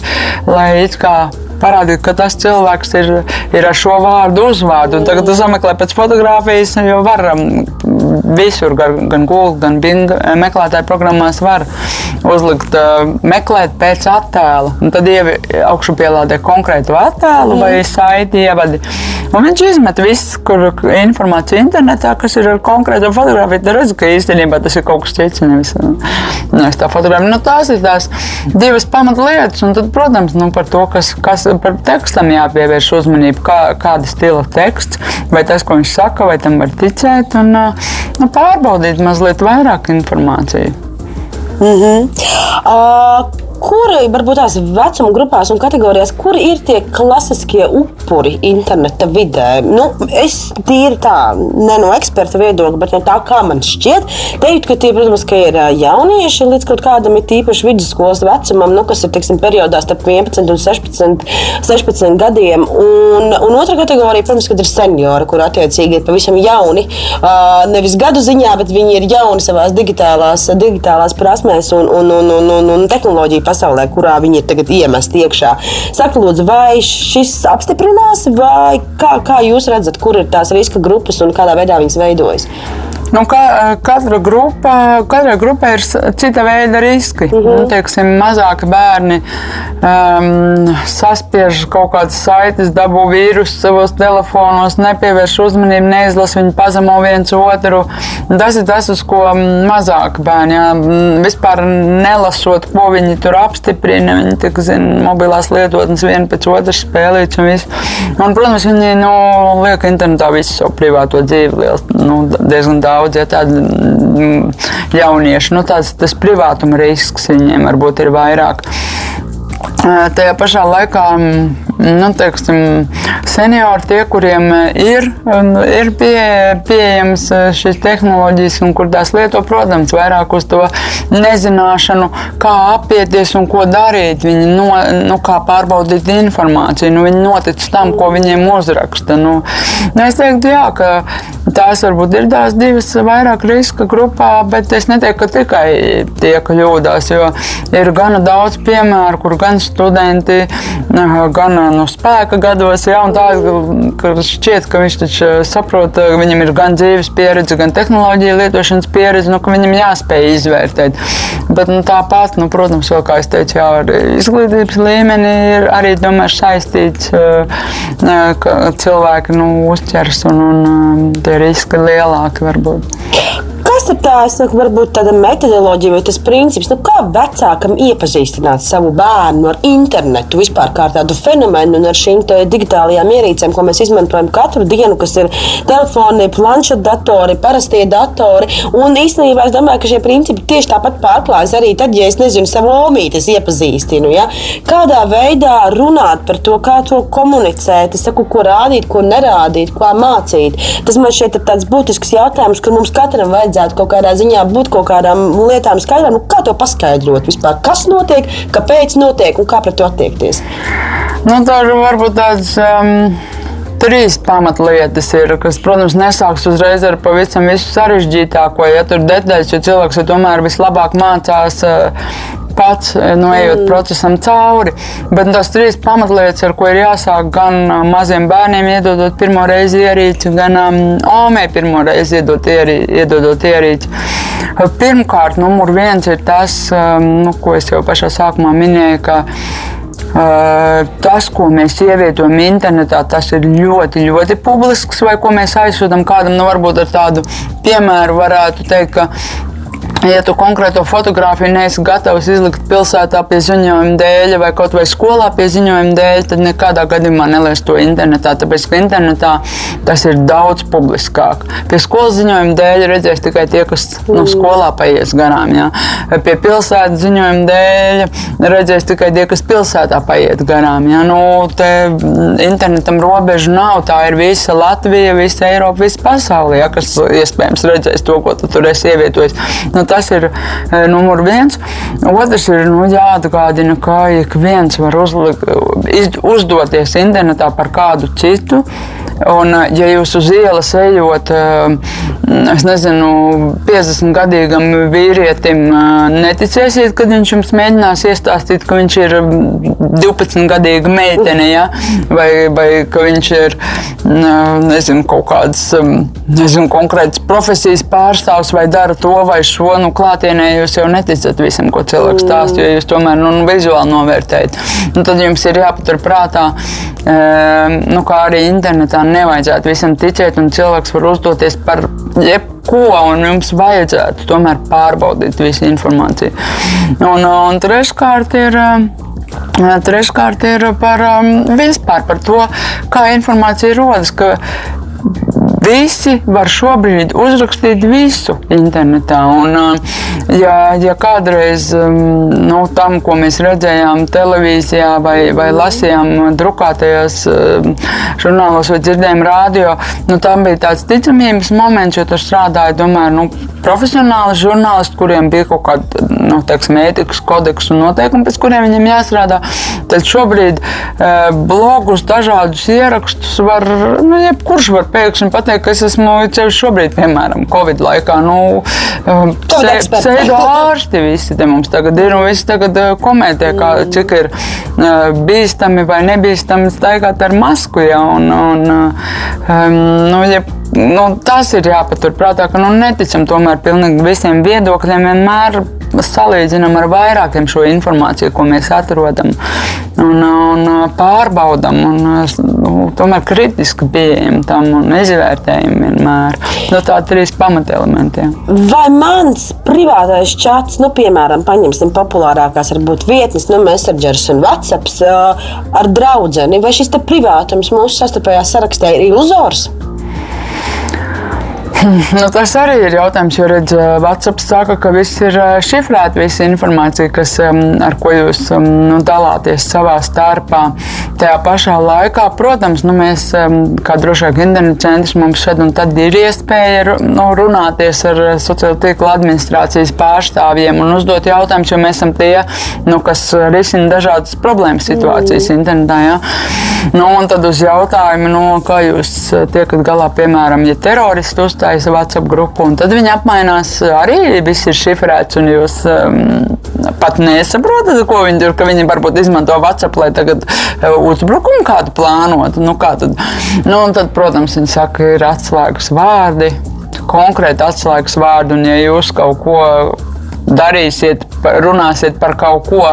Speaker 3: lai it kā parādīt, ka tas cilvēks ir, ir ar šo vārdu uzvārdu. Un tagad, kad sameklē pēc fotografijas, jau var visur, gan, gan Google, gan Bing meklētāju programmās var uzlikt, meklēt pēc attēla. Un tad ievi augšu pielādē konkrētu attēlu vai saiti ievadi. Un viņš izmet visu, kur informāciju internetā, kas ir ar konkrētu fotografiju. Tad redz, ka īstenībā tas ir kaut kas cits, nevis, nevis tā fotografija. Nu, tās ir tās divas pamatlietas. Un tad, protams, nu, par to, kas, kas par tekstam jāpievērš uzmanība, kā, kāda stila teksts, vai tas, ko viņš saka, vai tam var ticēt. Un, nu, pārbaudīt mazliet vairāk informāciju.
Speaker 2: Mm -hmm. uh, Kuri varbūt tās vecuma grupās un kategorijās, kur ir tie klasiskie upuri interneta vidē? Nu, es tīri tā, ne no eksperta viedokļa, bet no tā, kā man šķiet, teiktu, ka tie, protams, ka ir jaunieši līdz kaut kādam ir tīpaši vidusskolas vecumam, nu, kas ir teiksim, periodā starp 11 un 16, 16 gadiem. Un, un otra kategorija, protams, ir seniori, kur attiecīgi ir pavisam jauni. Nevis gadu ziņā, bet viņi ir jauni savās digitālās, digitālās prasmēs un, un, un, un, un, un tehnoloģiju pasaulē, kurā viņi ir tagad iemesti iekšā. Saka, lūdzu, vai šis apstiprinās, vai kā, kā jūs redzat, kur ir tās riska grupas un kādā veidā viņas veidojas?
Speaker 3: Nu, ka, katra grupa, katrai grupai ir cita veida riski. -huh. nu, teiksim, mazāki bērni um, saspiež kaut kādas saites, dabū vīrusu savos telefonos, nepievērš uzmanību, neizlasa viņu pazemo viens otru. Tas ir tas, uz ko mazāk bērni jā, vispār nelasot, ko viņi tur apstiprina. Viņi tik zina mobilās lietotnes viena pēc otras spēlītas un viss. Un, protams, viņi nu, liek internetā visu savu privāto dzīvi liels, nu, diezgan daudz, ja tādi jaunieši. Nu, tāds, tas privātuma risks viņiem varbūt ir vairāk. Tajā pašā laikā nu, teiksim, seniori, tie, kuriem ir, ir pie, pieejamas šīs tehnoloģijas un kur tās lieto, protams, vairāk uz to nezināšanu, kā apieties un ko darīt. Viņi no, nu, kā pārbaudīt informāciju. Nu, viņi notic tam, ko viņiem uzraksta. Nu, nu es teiktu, jā, ka tās varbūt ir tās divas vairāk riska grupā, bet es neteiktu, ka tikai tie kļūdās, jo ir gana daudz piemēru, kur gan studenti, gan no spēka gados, ja, tā, šķiet, ka viņš taču saprot, ka viņam ir gan dzīves pieredze, gan tehnoloģija lietošanas pieredze, nu, ka viņam jāspēj izvērtēt. Bet nu, tāpat, nu, protams, vēl, kā es teicu, jā, izglītības līmeni ir arī tomēr saistīts, ka cilvēki nu, uzķers un, un tie riski lielāki varbūt.
Speaker 2: Kas ir tā, saku, varbūt tāda metodoloģija vai tas princips, nu, kā vecākam iepazīstināt savu bērnu ar internetu vispār kā tādu fenomenu un ar šīm digitālajām ierīcēm, ko mēs izmantojam katru dienu, kas ir telefoni, planšetdatori, parastie datori. Un īstenībā es domāju, ka šie principi tieši tāpat pārklājas arī tad, ja es nezinu, savu omītes iepazīstinu. Ja? Kādā veidā runāt par to, kā to komunicēt, saku, ko rādīt, ko nerādīt, ko mācīt. Tas man šķiet tāds būtisks jautājums, kur mums katram vajadzētu kaut kādā ziņā būt kaut kādām lietām skaidrām. Nu, kā to paskaidrot vispār? Kas notiek, kāpēc notiek un kā pret to attiekties?
Speaker 3: Nu, tā ir varbūt tāds. Um... Trīs pamatlietas ir, kas, protams, nesāks uzreiz ar pavisam visu sarežģītāko, ja tur detaļas, jo cilvēks jau tomēr vislabāk mācās uh, pats eh, nu, ejot mm. procesam cauri. Bet tās trīs pamatlietas, ar ko ir jāsāk gan eh, maziem bērniem, iedodot pirmo reizi ierīci, gan um, omē pirmo reizi iedot ierī, iedodot ierīci. Pirmkārt, numur viens ir tas, um, nu, ko es jau pašā sākumā minēju, ka tas, ko mēs ievietojam internetā, tas ir ļoti, ļoti publisks, vai ko mēs aizsūtām kādam, nu, varbūt ar tādu piemēru varētu teikt, ka Ja tu konkrēto fotografiju neesi gatavs izlikt pilsētā pie ziņojuma dēļ, vai kaut vai skolā pie ziņojuma dēļ, tad nekādā gadījumā neliec to internetā. Tāpēc, ka internetā tas ir daudz publiskāk. Pie skolas ziņojuma dēļ redzēs tikai tie, kas no nu, skolā paies garām. Jā. Pie pilsētas ziņojuma dēļ redzēs tikai tie, kas pilsētā paiet garām. Jā. Nu, te internetam robežu nav. Tā ir visa Latvija, visa Eiropa, visa pasaule, jā, kas iespējams redzēs to, ko tu tur esi ievietojis. Nu, Tas ir e, numur viens. Otrs ir nu, jāatgādina, ka ik viens var uzlikt, uzdoties internetā par kādu citu. Un, e, ja jūs uz ielas ejot, e, es nezinu, 50 gadīgam vīrietim, neticēsiet, kad viņš jums mēģinās iestāstīt, ka viņš ir 12 gadīga meitene, ja? vai, vai ka viņš ir nezinu, kaut kāds nezinu, konkrēts profesijas pārstāvs vai dara to vai šo nu, klātienē jūs jau neticat visam, ko cilvēks stāsta, jo jūs tomēr nu, vizuāli novērtējat. Nu, tad jums ir jāpatur prātā, e, nu, kā arī internetā nevajadzētu visam ticēt, un cilvēks var uzdoties par jebko, un jums vajadzētu tomēr pārbaudīt visu informāciju. Un, un treškārt ir. Treškārt ir par um, vispār par to, kā informācija rodas. Visi var šobrīd uzrakstīt visu internetā. Un, uh, ja, ja kādreiz um, nu, tam, ko mēs redzējām televīzijā vai, vai lasījām drukātajos um, žurnālos vai dzirdējām radio, nu, tam bija tāds ticamības moments, jo tur strādāja tomēr nu, profesionāli žurnālisti, kuriem bija kaut kāda nu, teiksim, ētikas kodeks un noteikumi, pēc kuriem viņiem jāstrādā. Tad šobrīd uh, blogus, dažādus ierakstus var, nu, jebkurš var pēkšņi pateikt, ka es esmu ceļš šobrīd, piemēram, Covid laikā. Nu, Pseido ārsti visi te mums tagad ir un visi tagad eh, komentē, kā, cik ir eh, bīstami vai nebīstami staigāt ar masku. Ja, un, un, um, nu, ja, nu, tas ir jāpaturprātā, ka nu, neticam tomēr pilnīgi visiem viedokļiem vienmēr salīdzinām ar vairākiem šo informāciju, ko mēs atrodam un, un pārbaudam. Un, nu, tomēr kritiski pieejam tam un izvērtējam vienmēr. No nu, tā trīs pamatelementi.
Speaker 2: Vai mans privātais čats, nu, piemēram, paņemsim populārākās varbūt vietnes, nu, Messengers un WhatsApp ar draudzeni, vai šis privātums mūsu sastarpējā sarakstā ir iluzors?
Speaker 3: Nu, tas arī ir jautājums, jo redz, WhatsApp saka, ka viss ir šifrēta, visa informācija, kas, ar ko jūs nu, dalāties savā starpā. Tajā pašā laikā, protams, nu, mēs, kā vien interneta centrs, mums šeit un tad ir iespēja nu, runāties ar sociālo tīklu administrācijas pārstāvjiem un uzdot jautājumus, jo mēs esam tie, nu, kas risina dažādas problēmas situācijas mm. internetā. Ja? Nu, un tad uz jautājumu, nu, kā jūs tiekat galā, piemēram, ja teroristi uzstājas uztaisa WhatsApp grupu, un tad viņi apmainās. Arī viss ir šifrēts, un jūs um, pat nesaprotat, ko viņi tur, ka viņi varbūt izmanto WhatsApp, lai tagad uh, uzbrukumu kādu plānotu. Nu, kā tad? Nu, tad, protams, viņi saka, ir atslēgas vārdi, konkrēti atslēgas vārdi, un ja jūs kaut ko darīsiet, runāsiet par kaut ko,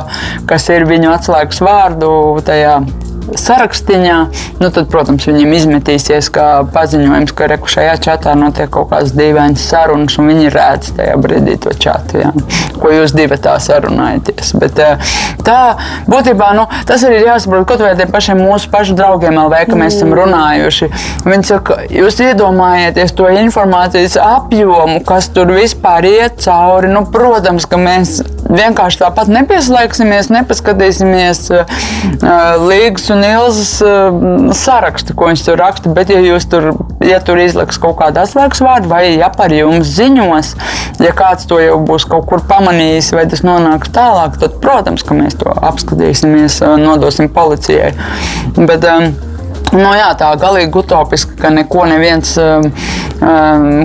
Speaker 3: kas ir viņu atslēgas vārdu tajā sarakstiņā, nu, tad, protams, viņiem izmetīsies kā paziņojums, ka reku šajā čatā notiek kaut kādas dīvainas sarunas, un viņi redz tajā brīdī to čatu, jā, ko jūs divi tā sarunājaties. Bet, eh, tā būtībā nu, tas arī ir jāsaprot kaut vai tiem pašiem mūsu pašu draugiem, LV, ka mēs esam runājuši. Viņi saka, jūs iedomājieties to informācijas apjomu, kas tur vispār iet cauri. Nu, protams, ka mēs vienkārši tāpat nepieslēgsimies, nepaskatīsimies uh, līgas un ilzas uh, sarakstu, ko viņš tur raksta. Bet, ja jūs tur, ja tur izliks kaut kādu atslēgas vārdu, vai ja par jums ziņos, ja kāds to jau būs kaut kur pamanījis, vai tas nonāks tālāk, tad, protams, ka mēs to apskatīsimies, uh, nodosim policijai. Bet, um, Nu, jā, tā galīgi utopiski, ka neko neviens, um,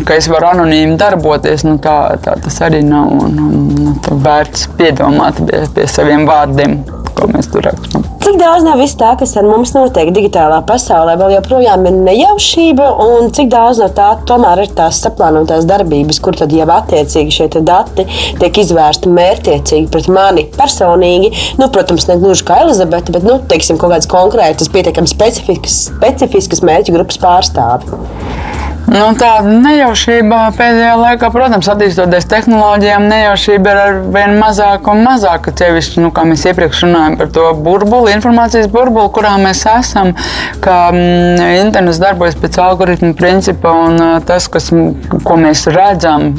Speaker 3: ka es varu anonīmi darboties, nu, tā, tā tas arī nav. Un, un, un, vērts piedomāt pie, pie saviem vārdiem ko mēs tur rakstām.
Speaker 2: Cik daudz no viss tā, kas ar mums notiek digitālā pasaulē, vēl joprojām ir nejaušība, un cik daudz no tā tomēr ir tās saplānotās darbības, kur tad jau attiecīgi šie dati tiek izvērsti mērķiecīgi pret mani personīgi. Nu, protams, ne gluži kā Elizabete, bet nu, teiksim, kaut kādas konkrētas, pietiekami specifiskas, specifiskas mērķu grupas pārstāvi.
Speaker 3: Nu, tāda nejaušība pēdējā laikā, protams, attīstoties tehnoloģijām, nejaušība ir ar vien mazāka un mazāka. Cevišķi, nu, kā mēs iepriekš runājām par to burbuli, informācijas burbuli, kurā mēs esam, ka mm, internets darbojas pēc algoritmu principa un tas, kas, ko mēs redzam,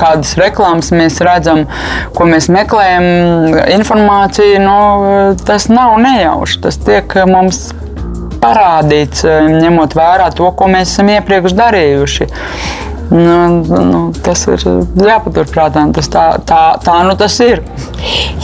Speaker 3: kādas reklāmas mēs redzam, ko mēs meklējam, informāciju, nu, tas nav nejauši. Tas tiek mums parādīts, eh, ņemot vērā to, ko mēs esam iepriekš darījuši. Nu, nu, tas ir jāpaturprātā. Tas tā, tā, tā nu tas ir.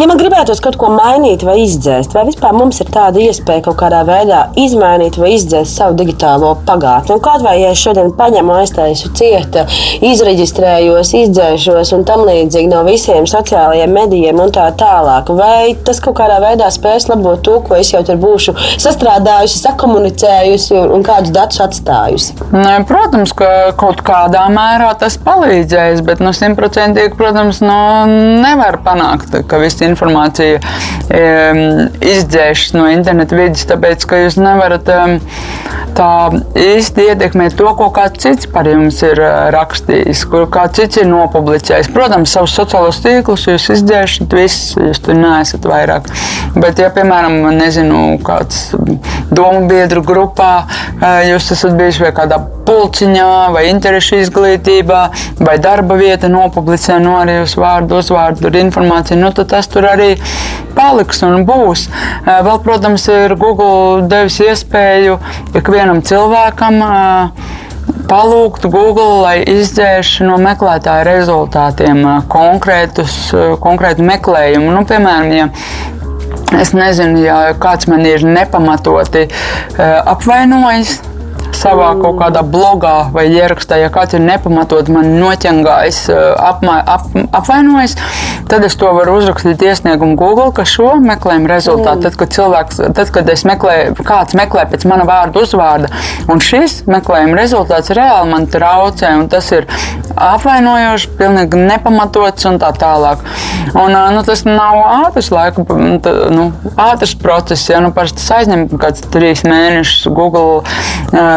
Speaker 2: Ja man gribētos kaut ko mainīt vai izdzēst, vai vispār mums ir tāda iespēja kaut kādā veidā izmainīt vai izdzēst savu digitālo pagātni? Nu, kaut vai ja es šodien paņemu, aiztaisu cieta, izreģistrējos, izdzēšos un tam līdzīgi no visiem sociālajiem medijiem un tā tālāk, vai tas kaut kādā veidā spēs labot to, ko es jau tur būšu sastrādājusi, sakomunicējusi un, kādus datus atstājusi?
Speaker 3: Protams, ka kaut kādā mērā tas palīdzējis, bet nu, simtprocentīgi, protams, nu, nevar panākt, ka visa informācija um, izdzēšas no interneta vidas, tāpēc ka jūs nevarat um, tā īsti ietekmēt to, ko kāds cits par jums ir rakstījis, kur kāds cits ir nopublicējis. Protams, savus sociālos tīklus jūs izdzēšat, viss, jūs tur neesat vairāk. Bet, ja, piemēram, nezinu, kāds domu biedru grupā, jūs esat bijuši vai kādā pulciņā vai interešu izglītībā, vai darba vieta nopublicē no arī uz vārdu, uzvārdu, tur informāciju, nu, tad tas tur arī paliks un būs. Vēl, protams, ir Google devis iespēju ikvienam cilvēkam palūgt Google, lai izdzēš no meklētāja rezultātiem konkrētus, konkrētu meklējumu. Nu, piemēram, ja Es nezinu, ja kāds man ir nepamatoti apvainojis, savā kaut kādā blogā vai ierakstā, ja kāds ir nepamatot man noķengājis, apma, ap, apvainojis, tad es to varu uzrakstīt iesniegumu Google, ka šo meklējumu rezultātu, tad, kad cilvēks, tad, kad es meklēju, kāds meklē pēc mana vārda uzvārda, un šis meklējuma rezultāts reāli man traucē, un tas ir apvainojoši, pilnīgi nepamatots un tā tālāk. Un, nu, tas nav ātrs laika, nu, ātrs process, ja nu, parasti aizņem kaut kāds trīs mēnešus. Google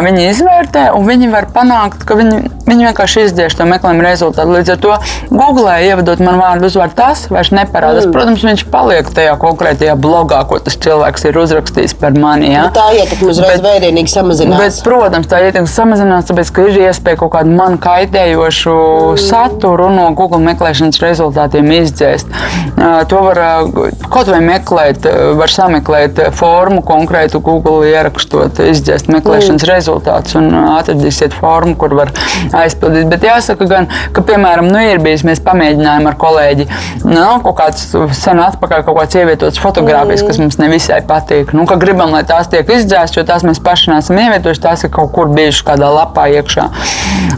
Speaker 3: viņi izvērtē, un viņi var panākt, ka viņi, viņi vienkārši izdzēš to meklējumu rezultātu. Līdz ar to Google ievadot man vārdu uzvārdu, tas vairs neparādās. Mm. Protams, viņš paliek tajā konkrētajā blogā, ko tas cilvēks ir uzrakstījis par mani. Ja?
Speaker 2: Nu, tā ietekme uzreiz vērienīgi samazinās. Bet,
Speaker 3: protams, tā ietekme samazinās, tāpēc, ka ir iespēja kaut kādu man kaitējošu mm. saturu no Google meklēšanas rezultātiem izdzēst. To var kaut vai meklēt, var sameklēt formu konkrētu Google ierakstot, izdzēst meklēšanas mm. rezultātus un atradīsiet formu, kur var aizpildīt. Bet jāsaka gan, ka, piemēram, nu, ir bijis, mēs pamēģinājām ar kolēģi nu, kaut kāds sen atpakaļ kaut kāds ievietots fotogrāfijas, mm. kas mums nevisai patīk. Nu, ka gribam, lai tās tiek izdzēstas, jo tās mēs paši neesam ievietojuši, tās ir kaut kur bijušas kādā lapā iekšā.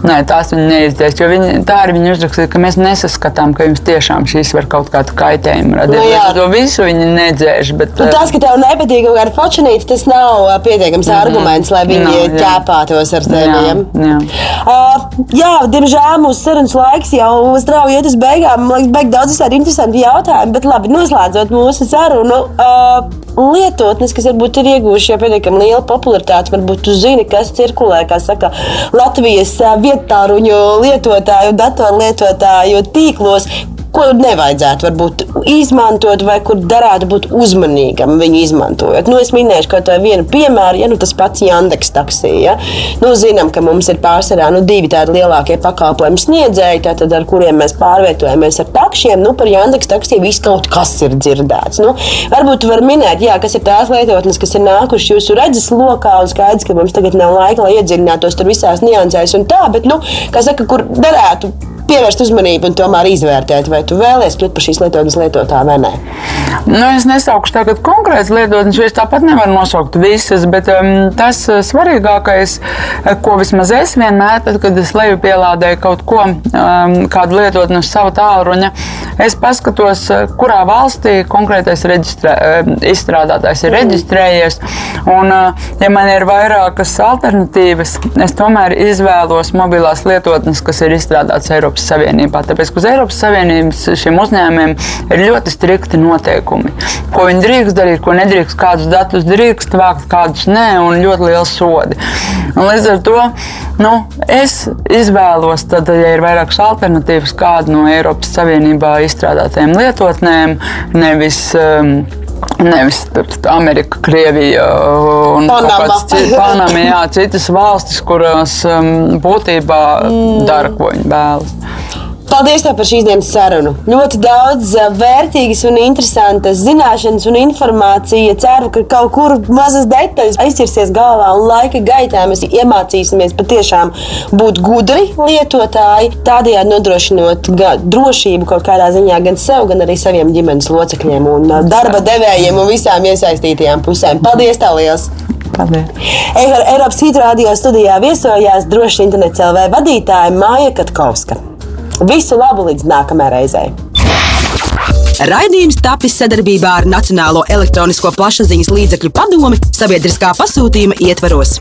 Speaker 3: Nē, tās viņi neizdzēs, jo viņi, tā arī viņi uzrakstīja, ka mēs nesaskatām, ka jums tiešām šīs var kaut kādu kaitējumu radīt. Nu, jā, to visu viņi nedzēš. Bet,
Speaker 2: nu, tas, ka tev nepatīk kaut kāda fočanīte, tas nav pietiekams mm -hmm. arguments, lai viņi no, ķēpātos ar jā. Uh, jā, diemžēl mūsu sarunas laiks jau strauji iet uz beigām. Man liekas, beig daudz visādi interesanti jautājumi, bet labi, noslēdzot mūsu sarunu. Uh, lietotnes, kas varbūt ir ieguvuši jau pietiekami lielu popularitāti. Varbūt tu zini, kas cirkulē, saka, Latvijas vietāruņu lietotāju, datorlietotāju tīklos, ko nevajadzētu varbūt izmantot, vai kur darētu būt uzmanīgam viņu izmantojot. Nu, es minēšu kaut vienu piemēru, ja nu, tas pats Jandeks taksija. Ja? Nu, zinām, ka mums ir pārsvarā nu, divi tādi lielākie pakalpojumu sniedzēji, tātad, ar kuriem mēs pārvietojamies ar takšiem. Nu, par Jandeks taksiju viss kaut kas ir dzirdēts. Nu, varbūt var minēt, jā, kas ir tās lietotnes, kas ir nākušas jūsu redzes lokā, un skaidrs, ka mums tagad nav laika, lai iedziļinātos tur visās niansēs un tā, bet, nu, kā saka, kur darētu pievērst uzmanību un tomēr izvērtēt, vai tu vēlēsies kļūt par šīs lietotnes lietotāju vai nē?
Speaker 3: Nu, es nesaukšu tagad konkrētas lietotnes, jo es tāpat nevaru nosaukt visas, bet um, tas uh, svarīgākais, uh, ko vismaz es vienmēr, tad, kad es leju pielādēju kaut ko, um, kādu lietotni uz savu tālruņa, es paskatos, uh, kurā valstī konkrētais reģistrē, uh, izstrādātājs ir mm. reģistrējies. Un, ja man ir vairākas alternatīvas, es tomēr izvēlos mobilās lietotnes, kas ir izstrādātas Eiropas. Eiropas Savienībā. Tāpēc uz Eiropas Savienības šiem uzņēmumiem ir ļoti strikti noteikumi. Ko viņi drīkst darīt, ko nedrīkst, kādus datus drīkst vākt, kādus nē, un ļoti liels sodi. Un līdz ar to nu, es izvēlos, tad, ja ir vairākas alternatīvas, kādu no Eiropas Savienībā izstrādātajiem lietotnēm, nevis um, Nevis Amerika, Krievija un Panama, jā, citas valstis, kurās um, būtībā mm. dara, ko viņi vēlas.
Speaker 2: Paldies par šīs dienas sarunu. Ļoti daudz eh, vērtīgas un interesantas zināšanas un informācija. Ceru, ka kaut kur mazas detaļas aizķersies galvā un laika gaitā mēs iemācīsimies patiešām būt gudri lietotāji, tādējādi nodrošinot drošību kaut kādā ziņā gan sev, gan arī saviem ģimenes locekļiem un eh, darba devējiem un visām iesaistītajām pusēm. Paldies! Tev liels! Eiropas Hidrādio studijā viesojās droši internets LV vadītāja Māja Katkovska. Visu labu līdz nākamajai reizei!
Speaker 1: Raidījums tapis sadarbībā ar Nacionālo elektronisko plašsaziņas līdzekļu padomi sabiedriskā pasūtījuma ietvaros.